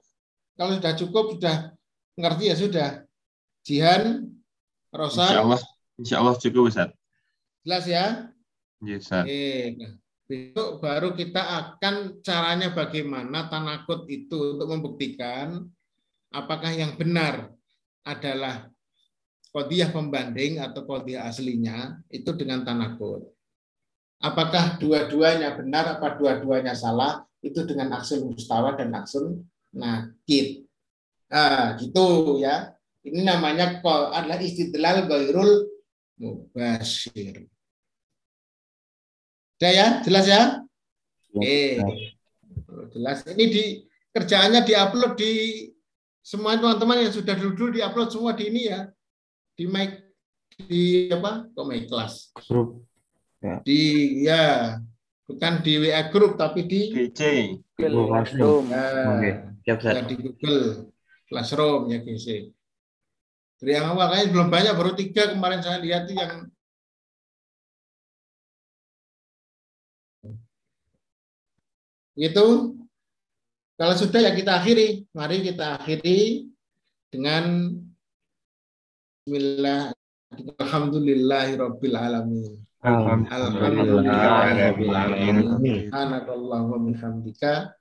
Kalau sudah cukup, sudah ngerti ya sudah. Jihan, Rosa. Insya Allah, insya Allah cukup Ustaz. Jelas ya? Yes, Ustaz. Oke. Nah, besok baru kita akan caranya bagaimana tanakut itu untuk membuktikan apakah yang benar adalah kodiah pembanding atau kodiah aslinya itu dengan tanakut. Apakah dua-duanya benar, apa dua-duanya salah, itu dengan aksul mustawa dan aksul nakid. Ah, gitu ya. Ini namanya adalah istidlal gairul mubashir. Sudah ya? Jelas ya? Oke. Jelas. Ini di kerjaannya diupload di semua teman-teman yang sudah dulu-dulu diupload semua di ini ya di mic di apa kok mic kelas grup ya. di ya bukan di WA grup tapi di GC Google Classroom. ya, Oke, siap ya, di Google Classroom ya GC. Dari yang awal kayaknya belum banyak baru tiga kemarin saya lihat itu yang itu kalau sudah ya kita akhiri mari kita akhiri dengan Bismillah. Alhamdulillahirabbil alamin. Alhamdulillahirabbil alamin. Subhanakallahumma bihamdika